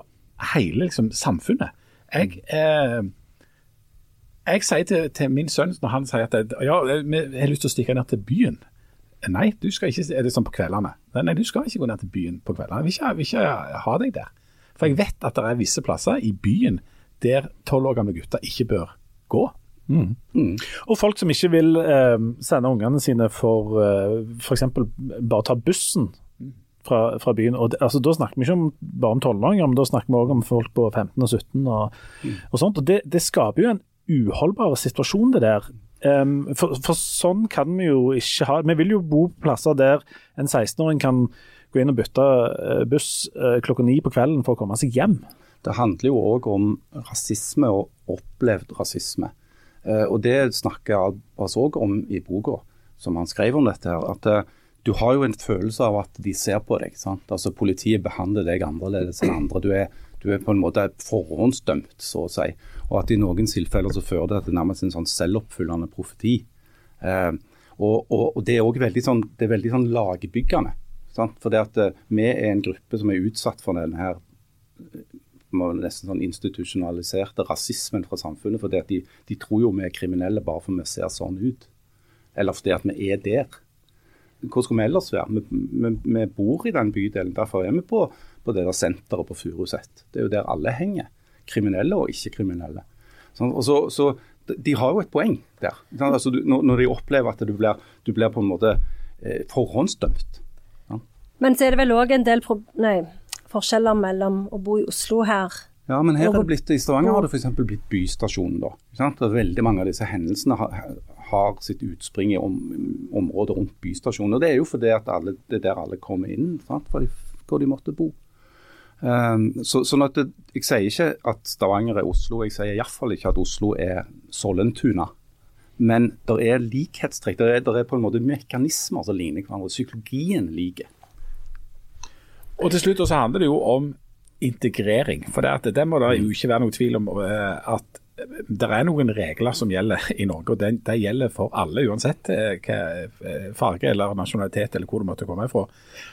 hele liksom, samfunnet. Jeg, eh, jeg sier til, til min sønn når han sier at jeg, ja, jeg har lyst til å stikke ned til byen. Nei, du skal ikke, er det sånn på kveldene? Nei, du skal ikke gå ned til byen på kveldene. Jeg vil ikke, vil ikke ha deg der. For jeg vet at det er visse plasser i byen der tolv år gamle gutter ikke bør gå. Og folk som ikke vil eh, sende ungene sine for eh, f.eks. bare ta bussen fra, fra byen. Og det, altså, da snakker vi ikke om, bare om tolvåringer, men da snakker vi òg om folk på 15 og 17 og, og sånt. Og det, det skaper jo en uholdbar situasjon, det der. Um, for, for sånn kan vi jo ikke ha Vi vil jo bo på plasser der en 16-åring kan gå inn og bytte eh, buss eh, klokka ni på kvelden for å komme seg hjem. Det handler jo òg om rasisme og opplevd rasisme. Eh, og Det snakker Abbas òg om i boka, som han skrev om dette. her, at Du har jo en følelse av at de ser på deg. sant? Altså Politiet behandler deg annerledes enn andre. Du er, du er på en måte forhåndsdømt, så å si. Og at i noen tilfeller så fører det til nærmest en sånn selvoppfyllende profeti. Eh, og, og, og Det er òg veldig sånn, det er veldig sånn lagbyggende. Sant? For det at eh, vi er en gruppe som er utsatt for denne her nesten sånn institusjonaliserte rasismen fra samfunnet. at de, de tror jo vi er kriminelle bare fordi vi ser sånn ut. Eller fordi vi er der. Hvor skulle vi ellers være? Vi, vi, vi bor i den bydelen. Derfor er vi på, på det der senteret på Furuset. Det er jo der alle henger. Kriminelle og ikke-kriminelle. Sånn, så, så De har jo et poeng der. Altså, når, når de opplever at du blir, du blir på en måte eh, forhåndsdømt. Men så er det vel òg en del nei, forskjeller mellom å bo i Oslo her Ja, men her er det blitt, I Stavanger har det f.eks. blitt bystasjonen. da. sant? Veldig mange av disse hendelsene har, har sitt utspring i om, området rundt bystasjonen. Og Det er jo fordi at alle, det er der alle kommer inn, sant? For de, hvor de måtte bo. Um, så, sånn at det, Jeg sier ikke at Stavanger er Oslo, jeg sier iallfall ikke at Oslo er Sollentuna. Men det er likhetstrekk. Det er, er på en måte mekanismer som ligner hverandre. Psykologien liker. Og til slutt så handler det jo om integrering. For det, at det må det jo ikke være noe tvil om eh, at det er noen regler som gjelder i Norge, og det, det gjelder for alle, uansett eh, hva eh, farge eller nasjonalitet eller hvor du måtte komme ifra.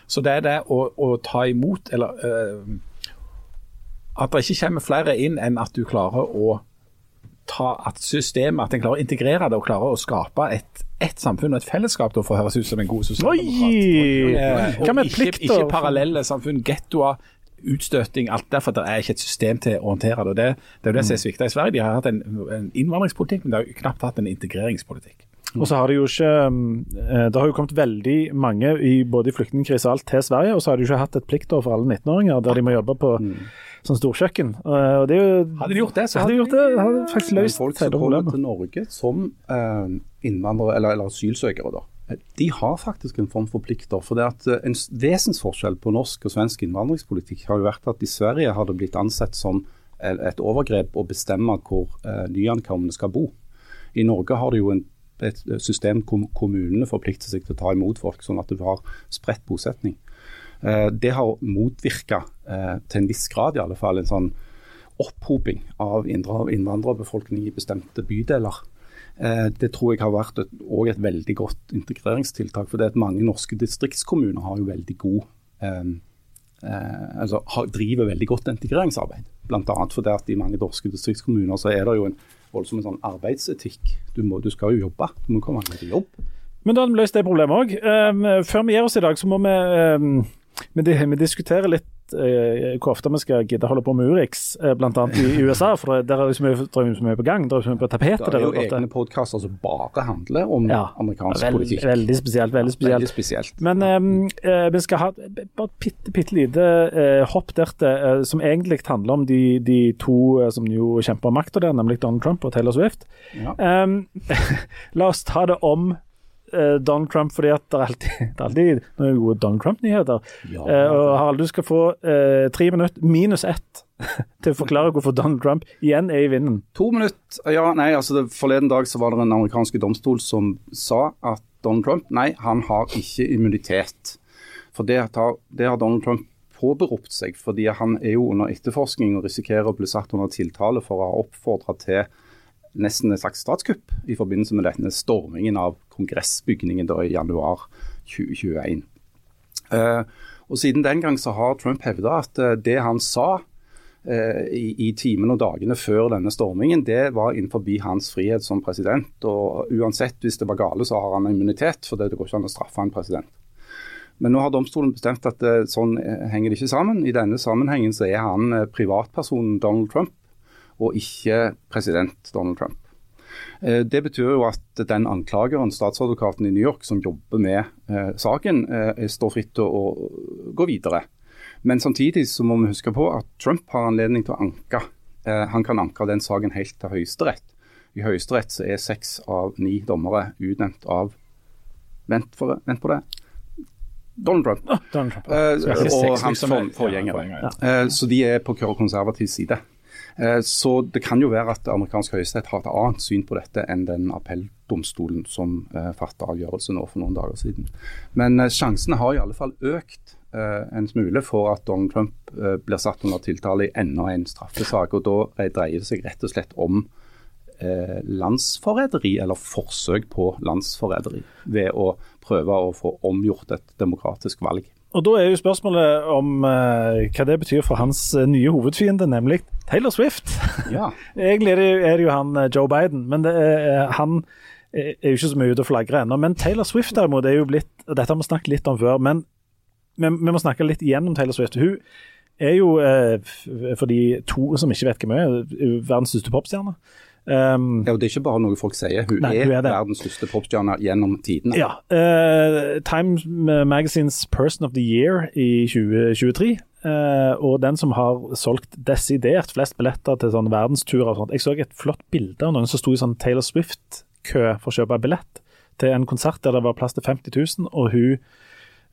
Så det er det å, å ta imot, eller uh, at det ikke kommer flere inn enn at du klarer å ta at systemet, at en klarer å integrere det og klarer å skape et, ett samfunn og et fellesskap, da, for å høres ut som en god sosialdemokrat. Oi! Eh, Og, og med ikke, ikke parallelle samfunn, gettoer, utstøting, alt derfor det er ikke et system til å håndtere det. og Det, det er jo det som er svikta i Sverige. De har hatt en, en innvandringspolitikk, men de har jo knapt hatt en integreringspolitikk. Og så har det jo ikke eh, Det har jo kommet veldig mange i både i flyktningkrise og alt til Sverige, og så har de jo ikke hatt et pliktår for alle 19-åringer der de må jobbe på sånn storkjøkken. Eh, Og det er jo Hadde de gjort det, så hadde de gjort det, hadde de faktisk løst folk som kommer til Norge som eh, innvandrere eller, eller asylsøkere, da, de har faktisk en form for plikter. For det at eh, En vesensforskjell på norsk og svensk innvandringspolitikk har jo vært at i Sverige har det blitt ansett som et overgrep å bestemme hvor eh, nyankomne skal bo. I Norge har det jo en, et system hvor kommunene forplikter seg til å ta imot folk, sånn at du har spredt bosetning. Eh, det har motvirka, eh, til en viss grad i alle fall, en sånn opphoping av innvandrer- innvandrerbefolkning i bestemte bydeler. Eh, Det tror jeg har vært et, et veldig godt integreringstiltak. For det at mange norske distriktskommuner har jo veldig god eh, eh, altså driver veldig godt integreringsarbeid. Bl.a. fordi at i mange norske distriktskommuner så er det jo en voldsom sånn arbeidsetikk. Du, må, du skal jo jobbe, du må komme deg til jobb. Men da har vi løst det problemet òg. før vi gir oss i dag, så må vi, vi, vi diskutere litt eh, hvor ofte vi skal gidde holde på med Urix, uh, bl.a. i, USA. For der er det så mye, er så mye på gang. Der er så mye på tapetet. Det er jo egne podkaster som bare handler om Ja, amerikansk Veld, politikk. veldig spesielt. Veldig spesielt. Veldig spesielt. Men eh, vi skal ha bare bitte, bitte lite eh, hopp der til, eh, som egentlig handler om de, de to eh, som jo kjemper om makta der, nemlig Donald Trump og Taylor Swift. Ja. Um, [laughs] la oss ta det om eh, Donald Trump fordi at det er alltid, [laughs] det er alltid noen gode Donald Trump-nyheter. Ja, Eh, og Harald, du skal få eh, tre minutter minus ett [laughs] til å forklare hvorfor Donald Trump igjen er i vinden. To minutter. Ja, nei, altså det, Forleden dag så var det en amerikansk domstol som sa at Donald Trump nei, han har ikke immunitet. For det har, det har Donald Trump påberopt seg, fordi han er jo under etterforskning og risikerer å bli satt under tiltale for å ha oppfordra til nesten et slags statskupp i forbindelse med denne stormingen av kongressbygningen i januar 2021. Eh, og Siden den gang så har Trump hevda at eh, det han sa eh, i, i timene og dagene før denne stormingen, det var innenfor hans frihet som president. Og uansett, hvis det var gale, så har han immunitet, for det går ikke an å straffe en president. Men nå har domstolen bestemt at sånn henger det ikke sammen. I denne sammenhengen så er han privatpersonen Donald Trump, og ikke president Donald Trump. Eh, Det betyr jo at den anklageren, statsadvokaten i New York, som jobber med eh, saken, eh, står fritt til å gå videre. Men samtidig så må vi huske på at Trump har anledning til å anke. Han kan anke den saken helt til Høyesterett. I Høyesterett så er seks av ni dommere utnevnt av Vent, for, vent på det. Donald Trump. Donald Trump. Uh, og hans forgjengere. ja, forgjengere. forgjengere. Eh, Så de er på konservativ side. Eh, Så det kan jo være at amerikansk høyesterett har et annet syn på dette enn den appelldomstolen som uh, fattet avgjørelse nå for noen dager siden. Men eh, sjansene har i alle fall økt eh, en smule for at Donald Trump eh, blir satt under tiltale i enda en straffesak. og Da eh, dreier det seg rett og slett om eh, landsforræderi, eller forsøk på landsforræderi, ved å prøve å få omgjort et demokratisk valg. Og Da er jo spørsmålet om uh, hva det betyr for hans eh, nye hovedfiende, nemlig Taylor Swift. [laughs] Ja. Egentlig er det, jo- er det jo han eh, Joe Biden, men det er, han er jo ikke så mye ute og flagrer ennå. Men Taylor Swift derimot er jo blitt og Dette har vi snakket litt om før, men vi, vi må snakke litt igjen om Taylor Swift. Hun er jo, for de to som ikke vet hvem hun er verdens største popstjerne. Um, Ja, og Det er ikke bare noe folk sier, hun, Nei, er, hun er verdens største popstjerne gjennom tidene. Ja. uh, Time Magazines Person of the Year i 2023. Uh, og den som har solgt desidert flest billetter til sånn verdensturer og sånt. Jeg så et flott bilde av noen som sto i sånn Taylor Swift-kø for å kjøpe billett til en konsert der det var plass til 50 000, og hun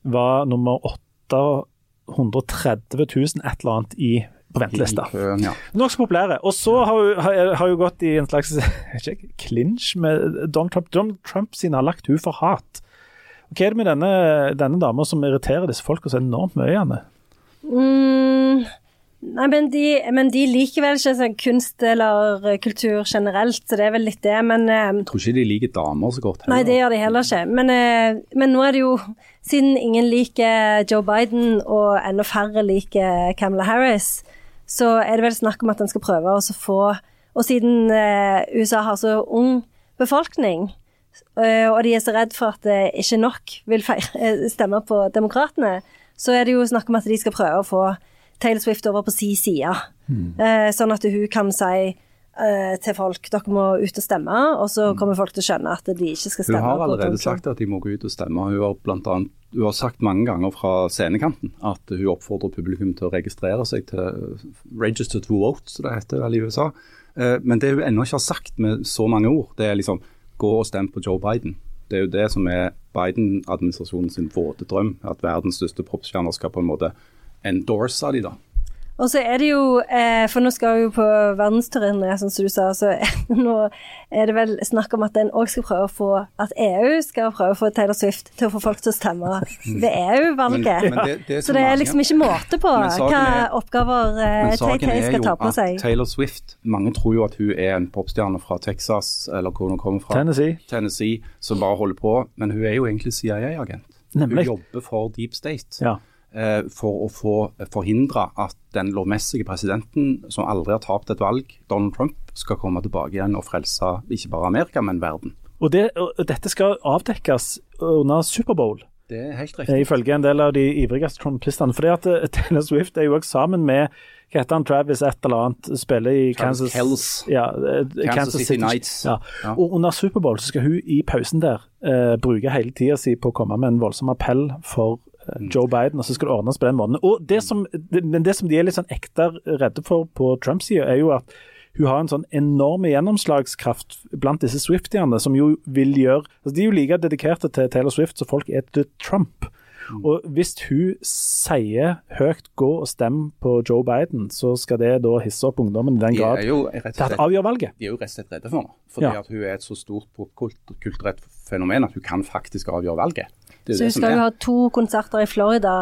var nummer 830 000 et eller annet i, på ventelista. Ja. Nokså populære. Og så har hun, har, hun gått i en slags [laughs] ikke, clinch med Donald Trump. Donald Trump sine har lagt hun for hat. Hva er det med denne, denne dama som irriterer disse folka så enormt mye? Janne? Mm, nei, men de, men de liker vel ikke sånn kunst eller kultur generelt, så det er vel litt det. Men eh, Jeg tror ikke de liker damer så godt. Nei, det gjør de heller ikke. Men, eh, men nå er det jo Siden ingen liker Joe Biden, og enda færre liker Kamala Harris, så er det vel snakk om at en skal prøve å få Og siden eh, USA har så ung befolkning, eh, og de er så redd for at eh, ikke nok vil feire, eh, stemme på demokratene, så er det jo snakk om at de skal prøve å få Taylor Swift over på si side. Eh, sånn at hun kan si eh, til folk dere må ut og stemme, og så kommer folk til å skjønne at de ikke skal Hun stemme. har på allerede sagt at de må gå ut og stemme. Hun har, blant annet, hun har sagt mange ganger fra scenekanten at hun oppfordrer publikum til å registrere seg til register to vote, som det heter vel i USA. Eh, Men det hun ennå ikke har sagt med så mange ord, det er liksom gå og stem på Joe Biden. Det er jo det som er Biden-administrasjonen sin våte drøm, at verdens største popstjerner skal på en måte endorse de da. Og så er det jo, eh, for nå skal vi jo på verdensturné, som du sa, så [laughs] nå er det vel snakk om at en òg skal prøve å få At EU skal prøve å få Taylor Swift til å få folk til å stemme [laughs] ved EU-valget. Så Så det er liksom ikke måte på hva er- oppgaver eh, Tay-Tay er skal ta på seg. Taylor Swift Mange tror jo at hun er en popstjerne fra Texas, eller hvor hun kommer fra. Tennessee. Tennessee, som bare holder på. Men hun er jo egentlig CIA-agent. Hun jobber for Deep State. Ja. Eh, for å få forhindre at den lovmessige presidenten, som aldri har tapt et valg, Donald Trump, skal komme tilbake igjen og frelse ikke bare Amerika, men verden. Og, det, og dette skal avdekkes under Superbowl. Det er helt Eh, riktig. ifølge en del av de ivrigste trumpistene. Fordi at eh, [laughs] Taylor Swift er jo også sammen med hva heter han, Travis et eller annet, spiller i Kansas, ja, Kansas, Kansas City Nights. Ja. Ja. Og under Superbowl så skal hun i pausen der eh, bruke hele tida si på å komme med en voldsom appell for. Joe Biden, og så skal det ordnes på den måten. Og det som, det, men det som de er litt sånn ekte redde for på Trumps side, er jo at hun har en sånn enorm gjennomslagskraft blant disse Swiftiene, som jo vil gjøre altså De er jo like dedikerte til Taylor Swift som folk er til Trump. Og hvis hun sier høyt 'gå og stem på Joe Biden', så skal det da hisse opp ungdommen i den grad til at avgjør valget. de er jo rett og slett redde for henne. Fordi Ja. at hun er et så stort popkulturelt fenomen at hun kan faktisk avgjøre valget. Det er Så hun som skal jo ha to konserter i Florida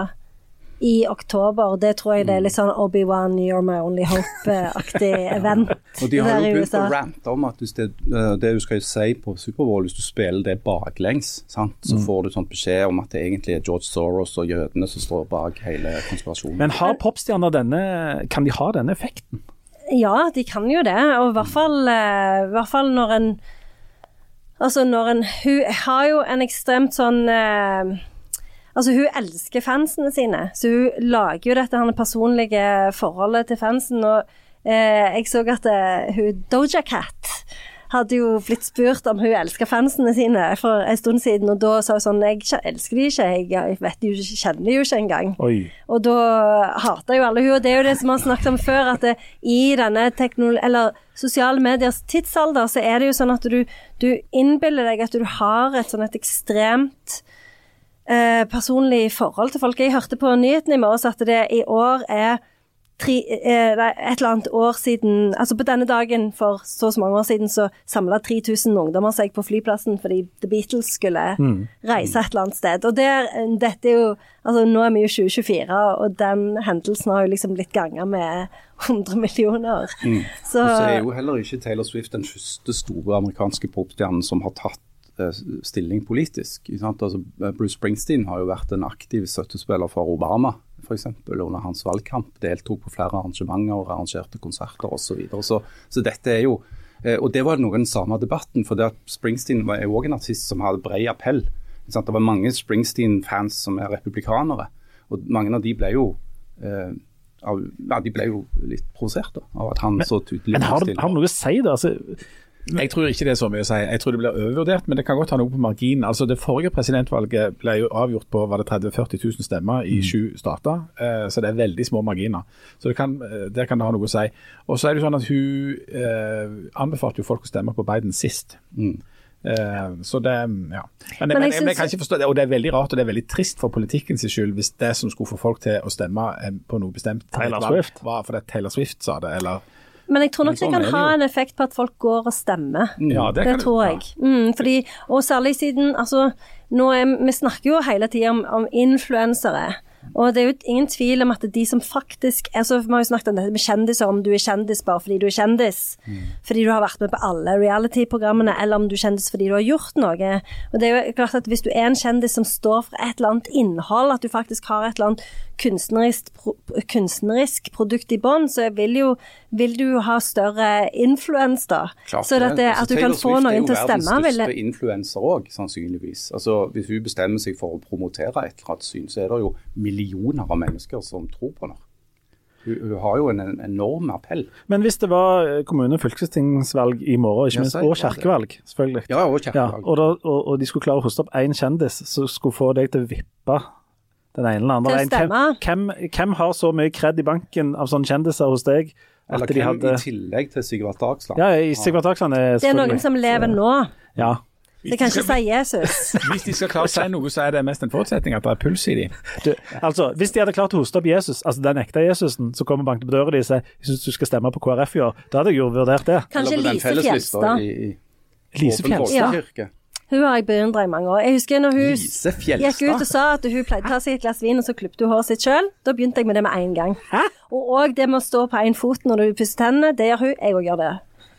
i oktober. Det tror jeg det er litt sånn Obi-Wan, You're My Only Hope-aktig [laughs] [laughs] event Og de har jo begynt å rante om at hvis det, eh, det du skal si på Superbowl, hvis du spiller det baklengs, sant, så Mm. får du sånn beskjed om at det egentlig er George Soros og jødene som står bak hele konspirasjonen. Men har popstjerner denne Kan de ha denne effekten? Ja, de kan jo det, og i hvert fall, eh, i hvert fall når en Altså når en Hun har jo en ekstremt sånn eh, Altså, hun elsker fansene sine, så hun lager jo dette her personlige forholdet til fansen. Og eh, jeg så at eh, hun Doja Cat hadde jo blitt spurt om hun elsker fansene sine for en stund siden, og da sa hun sånn Jeg elsker de ikke, jeg vet jo, kjenner de jo ikke engang. Oi. Og da hater jo alle hun, og det er jo det som vi har snakket om før, at det, i denne teknolo eller sosiale mediers tidsalder, så er det jo sånn at du, du innbiller deg at du har et sånn et ekstremt eh, personlig forhold til folk. Jeg hørte på nyhetene i morges at det i år er tre, eh, et eller annet år siden Altså på denne dagen for så og så mange år siden så samla 3000 ungdommer seg på flyplassen fordi The Beatles skulle reise et eller annet sted. Og der, dette er jo Altså nå er vi jo 2024, og den hendelsen har jo liksom blitt ganga med 100 millioner. Så, Og så er jo heller ikke Taylor Swift den første store amerikanske popstjernen som har tatt eh, stilling politisk. ikke sant? Altså, Bruce Springsteen har jo vært en aktiv støttespiller for Obama, f.eks. under hans valgkamp. Deltok på flere arrangementer og arrangerte konserter osv. Så, videre. så Så dette er jo eh, Og det var noe av den samme debatten, for det at Springsteen var- jo òg en artist som hadde bred appell. Det var mange Springsteen-fans som er republikanere, og mange av de ble jo eh, av, ja, de ble jo litt provosert da, av at han så tydelig Men har det, har det noe å si, da? Altså, Jeg tror ikke det er så mye å si. Jeg tror det blir overvurdert, men det kan godt ha noe på marginen. Altså Det forrige presidentvalget ble jo avgjort på var det 30 000-40 000 stemmer i sju stater, eh, så det er veldig små marginer. Så det kan, eh, Der kan det ha noe å si. Og så er det jo sånn at Hun eh, anbefalte jo folk å stemme på Biden sist. Eh, så det, ja. Men, men, jeg men, jeg kan ikke forstå det, og det er veldig rart og det er veldig trist for politikken sin skyld hvis det som skulle få folk til å stemme eh, på noe bestemt Taylor Swift. var fordi Taylor Swift sa det, eller men jeg tror nok sånn det kan ha en effekt på at folk går og stemmer. Ja, det, Det tror jeg. Mm, fordi, og særlig siden altså, er, Vi snakker jo hele tida om, om influensere. Og det er jo ingen tvil om at de som faktisk altså, Vi har jo snakket om dette med kjendiser, om du er kjendis bare fordi du er kjendis. Fordi du har vært med på alle reality-programmene, eller om du er kjendis fordi du har gjort noe. Og det er jo klart at Hvis du er en kjendis som står for et eller annet innhold, at du faktisk har et eller annet kunstnerisk, pro, kunstnerisk produkt i bånn, så vil, jo, vil du jo ha større influens, da. Klart Så at, det, Altså, at du kan få Swift noen til å er jo verdens største influenser òg, sannsynligvis. Altså, hvis hun bestemmer seg for å promotere et eller annet syn, så er det jo millioner av mennesker som tror på henne. Hun, har jo en, en enorm appell. men hvis det var eh, kommune- og fylkestingsvalg i morgen, ikke minst, og det. kirkevalg, selvfølgelig. Ja, og Ja, og, da, og, og de skulle klare å hoste opp én kjendis som skulle få deg til å vippe den ene eller andre veien. Hvem, hvem, hvem har så mye kred i banken av sånne kjendiser hos deg at Eller de hvem hadde i tillegg til Sigvart Dagsland? Ja, i Sigvart Dagsland er Det er noen som lever nå. Ja. Det kan ikke si Jesus. [laughs] Hvis de skal klare å si noe, så er det mest en forutsetning at det er puls i dem. Altså, hvis de hadde klart å hoste opp Jesus, altså den ekte Jesusen, som kommer og banker på døra di og sier jeg syns du skal stemme på KrF i år, da hadde jeg jo vurdert det. Kanskje Lise Fjelstad. I, i Lise Fjelstad. folkekirke. Hun har jeg beundra i mange år. Jeg husker når hun gikk ut og sa at hun pleide å ta seg et glass vin, og så klippet hun håret sitt sjøl. Da begynte jeg med det med en gang. Og òg det med å stå på én fot når du pusser tennene, det gjør hun. Jeg òg gjør det.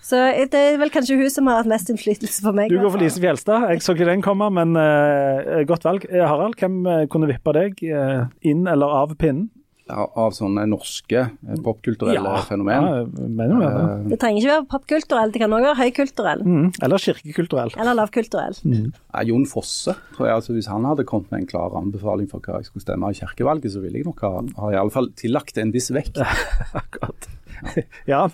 Så det er vel kanskje hun som har hatt mest innflytelse på meg. Du går for Lise Fjelstad. Jeg så ikke den komme, men uh, godt valg. Eh, Harald, hvem eh, kunne vippa deg uh, inn eller av pinnen? Av, sånne norske popkulturelle popkulturelle fenomen. Ja, mener det. Det trenger ikke være popkulturell, det kan òg være høykulturell. Mm. Eller kirkekulturell. Eller lavkulturell. Ja, Jon Fosse, tror jeg. altså Hvis han hadde kommet med en klar anbefaling for hva jeg skulle stemme i kirkevalget, så ville jeg nok ha, ha i alle fall tillagt en viss vekt. [laughs] Akkurat. Ja.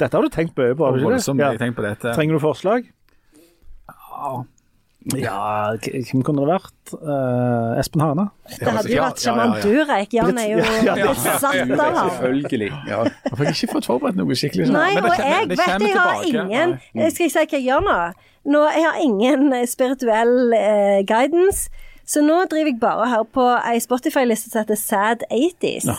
Dette har du tenkt mye på, har du ikke det? Voldsomt Ja. jeg tenker på dette. Trenger du forslag? Ja, k- hvem kunne det vært? Uh, Espen Hane? Det hadde jo Ja, vært ja, ja, sjaman ja. Durek. Jan er jo [laughs] Ja, ja, besatt av ham. Selvfølgelig. Ja. Jeg har ikke fått forberedt noe skikkelig. sånn, Nei, og jeg det vet jeg har ingen Nei. Skal jeg si hva jeg gjør nå? nå jeg har ingen spirituell eh, guidance. Så nå driver jeg bare og hører på ei Spotify-liste som heter Sad 80s. Nå.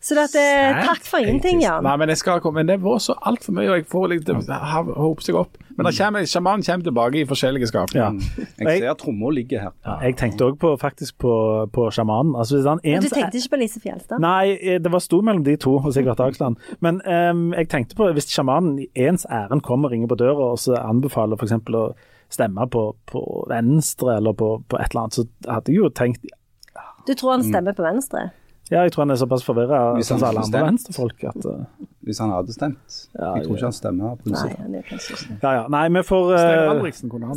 Så det at, eh, takk for ingenting, Jan. Nei, men jeg skal komme, men det var så altfor mye, og jeg får litt det har hopet seg opp. Men kommer, sjamanen kommer tilbake i forskjellige skap. Ja. Jeg ser tromma ligger her. Ja, jeg tenkte òg faktisk på, på sjamanen. Altså, Men du er- tenkte ikke på Lise Fjelstad? Nei, eh, det var stor mellom de to, hos Sigvart Dagsland. Men um, jeg tenkte på hvis sjamanen i ens ærend kommer og ringer på døra og så anbefaler f.eks. å stemme på, på venstre eller på, på et eller annet, så hadde jeg jo tenkt Du tror han stemmer på Venstre? Ja, jeg tror han er såpass forvirra Hvis han alle hadde andre stemt. venstrefolk at uh... Hvis han hadde stemt. Ja, jeg tror ja. ikke han stemmer av Nei, han Ja, ja. Nei, vi får uh... Steinar Albrigtsen kunne han.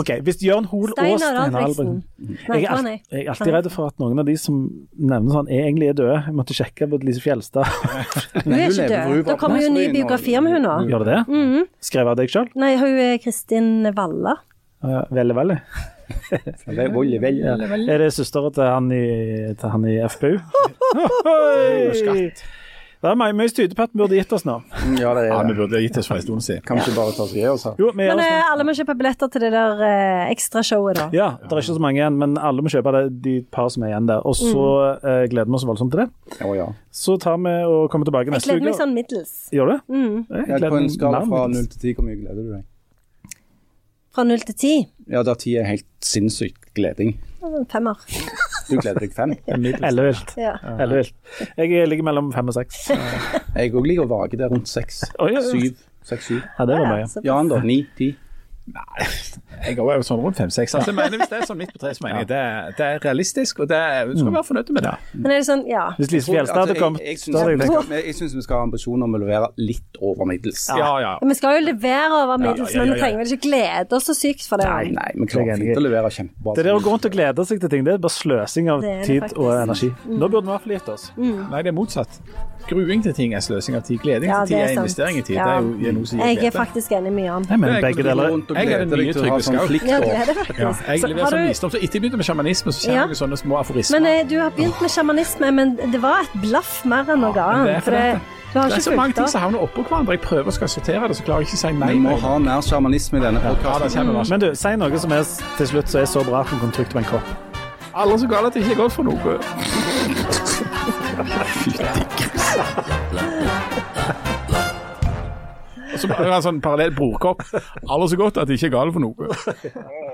OK, hvis Jørn Hoel og Steinar Albrigtsen. Albrigtsen jeg er, alt, jeg er alltid redd for at noen av de som nevner sånn, er egentlig er døde. Jeg måtte sjekke på Lise Fjelstad. [laughs] Hun er ikke død. Da kommer jo ny biografi om hun nå. Gjør det det? Skrevet av deg sjøl? Nei, hun er Kristin Valla. Veldig, veldig. Veldig, veldig. Er det søstera til han i, til han i FPU? [laughs] Skatt. Det er mye, mye tyder på at vi burde gitt oss nå. Ja, det Ja, er vi burde gitt oss for en stund siden. Kan vi ikke bare ta oss i oss her? Jo, Men oss eh, alle må kjøpe billetter til det der eh, ekstrashowet, da. Ja, det er ikke så mange igjen, men alle må kjøpe det, de par som er igjen der. Og så eh, gleder vi oss voldsomt til det. Å ja. Så tar vi og kommer tilbake neste uke. Jeg gleder meg sånn middels. Gjør du det? Mm. Jeg gleder På en meg skala fra enn 0 til 10, hvor mye gleder du deg? Fra null til ti. Ja, der 10 er helt sinnssykt gleding. Femmer. Du gleder deg 5. [laughs] Ellevilt. Ja. Ellevilt. Jeg ligger mellom fem og seks. Jeg òg ligger og vager der rundt 6. Syv. Seks-syv. 7. 6-7. Ja, det var mye. Jan, da? 9? 10? Jeg går jo sånn rundt fem-seks. Altså, jeg mener, hvis det er sånn midt på treet, så mener jeg det, er- det er realistisk, og det er, du skal være fornøyd med det. Men er det sånn, ja. Hvis Lise Fjelstad hadde kommet jeg, jeg, syns vi skal- ha ambisjoner om å levere litt over middels. Ja, ja. Vi skal jo levere over middels, ja, ja, men vi trenger vel ikke glede oss så sykt for det. Nei. Nei, vi er klarer fint å levere kjempebra. Det der å gå rundt og glede seg til ting, det er bare sløsing av er tid faktisk. og energi. Nå burde vi i hvert fall gitt oss. Nei, det er motsatt. Gruing til ting er sløsing av tid. Gleding Ja, til tid er er investering i tid. Ja. Det er jo er noe som gir Jeg er faktisk enig med Jan. Jeg mener er begge deler. Jeg er Skau. Ja, det er det Ja, faktisk. jeg Så leverer har som du- visdom, så etter jeg begynte med sjamanisme, så kommer Ja. sånne små aforismer. Men eh, du har begynt med sjamanisme, men det var et blaff mer enn noe ja, det annet. For det, du har Det er så mange ting som havner oppå hverandre. Jeg prøver å skal sortere det, så klarer jeg ikke å si nei. Vi må ha mer sjamanisme i denne Ja, podkasten. Ja, Men du, si noe som er til slutt så er så bra at vi kan trykke på en kopp. Alle så gale at det ikke er godt for noe. [laughs] [laughs] Så bare en sånn parallell brorkopp. Aller så godt at det ikke er galt for noe. [laughs]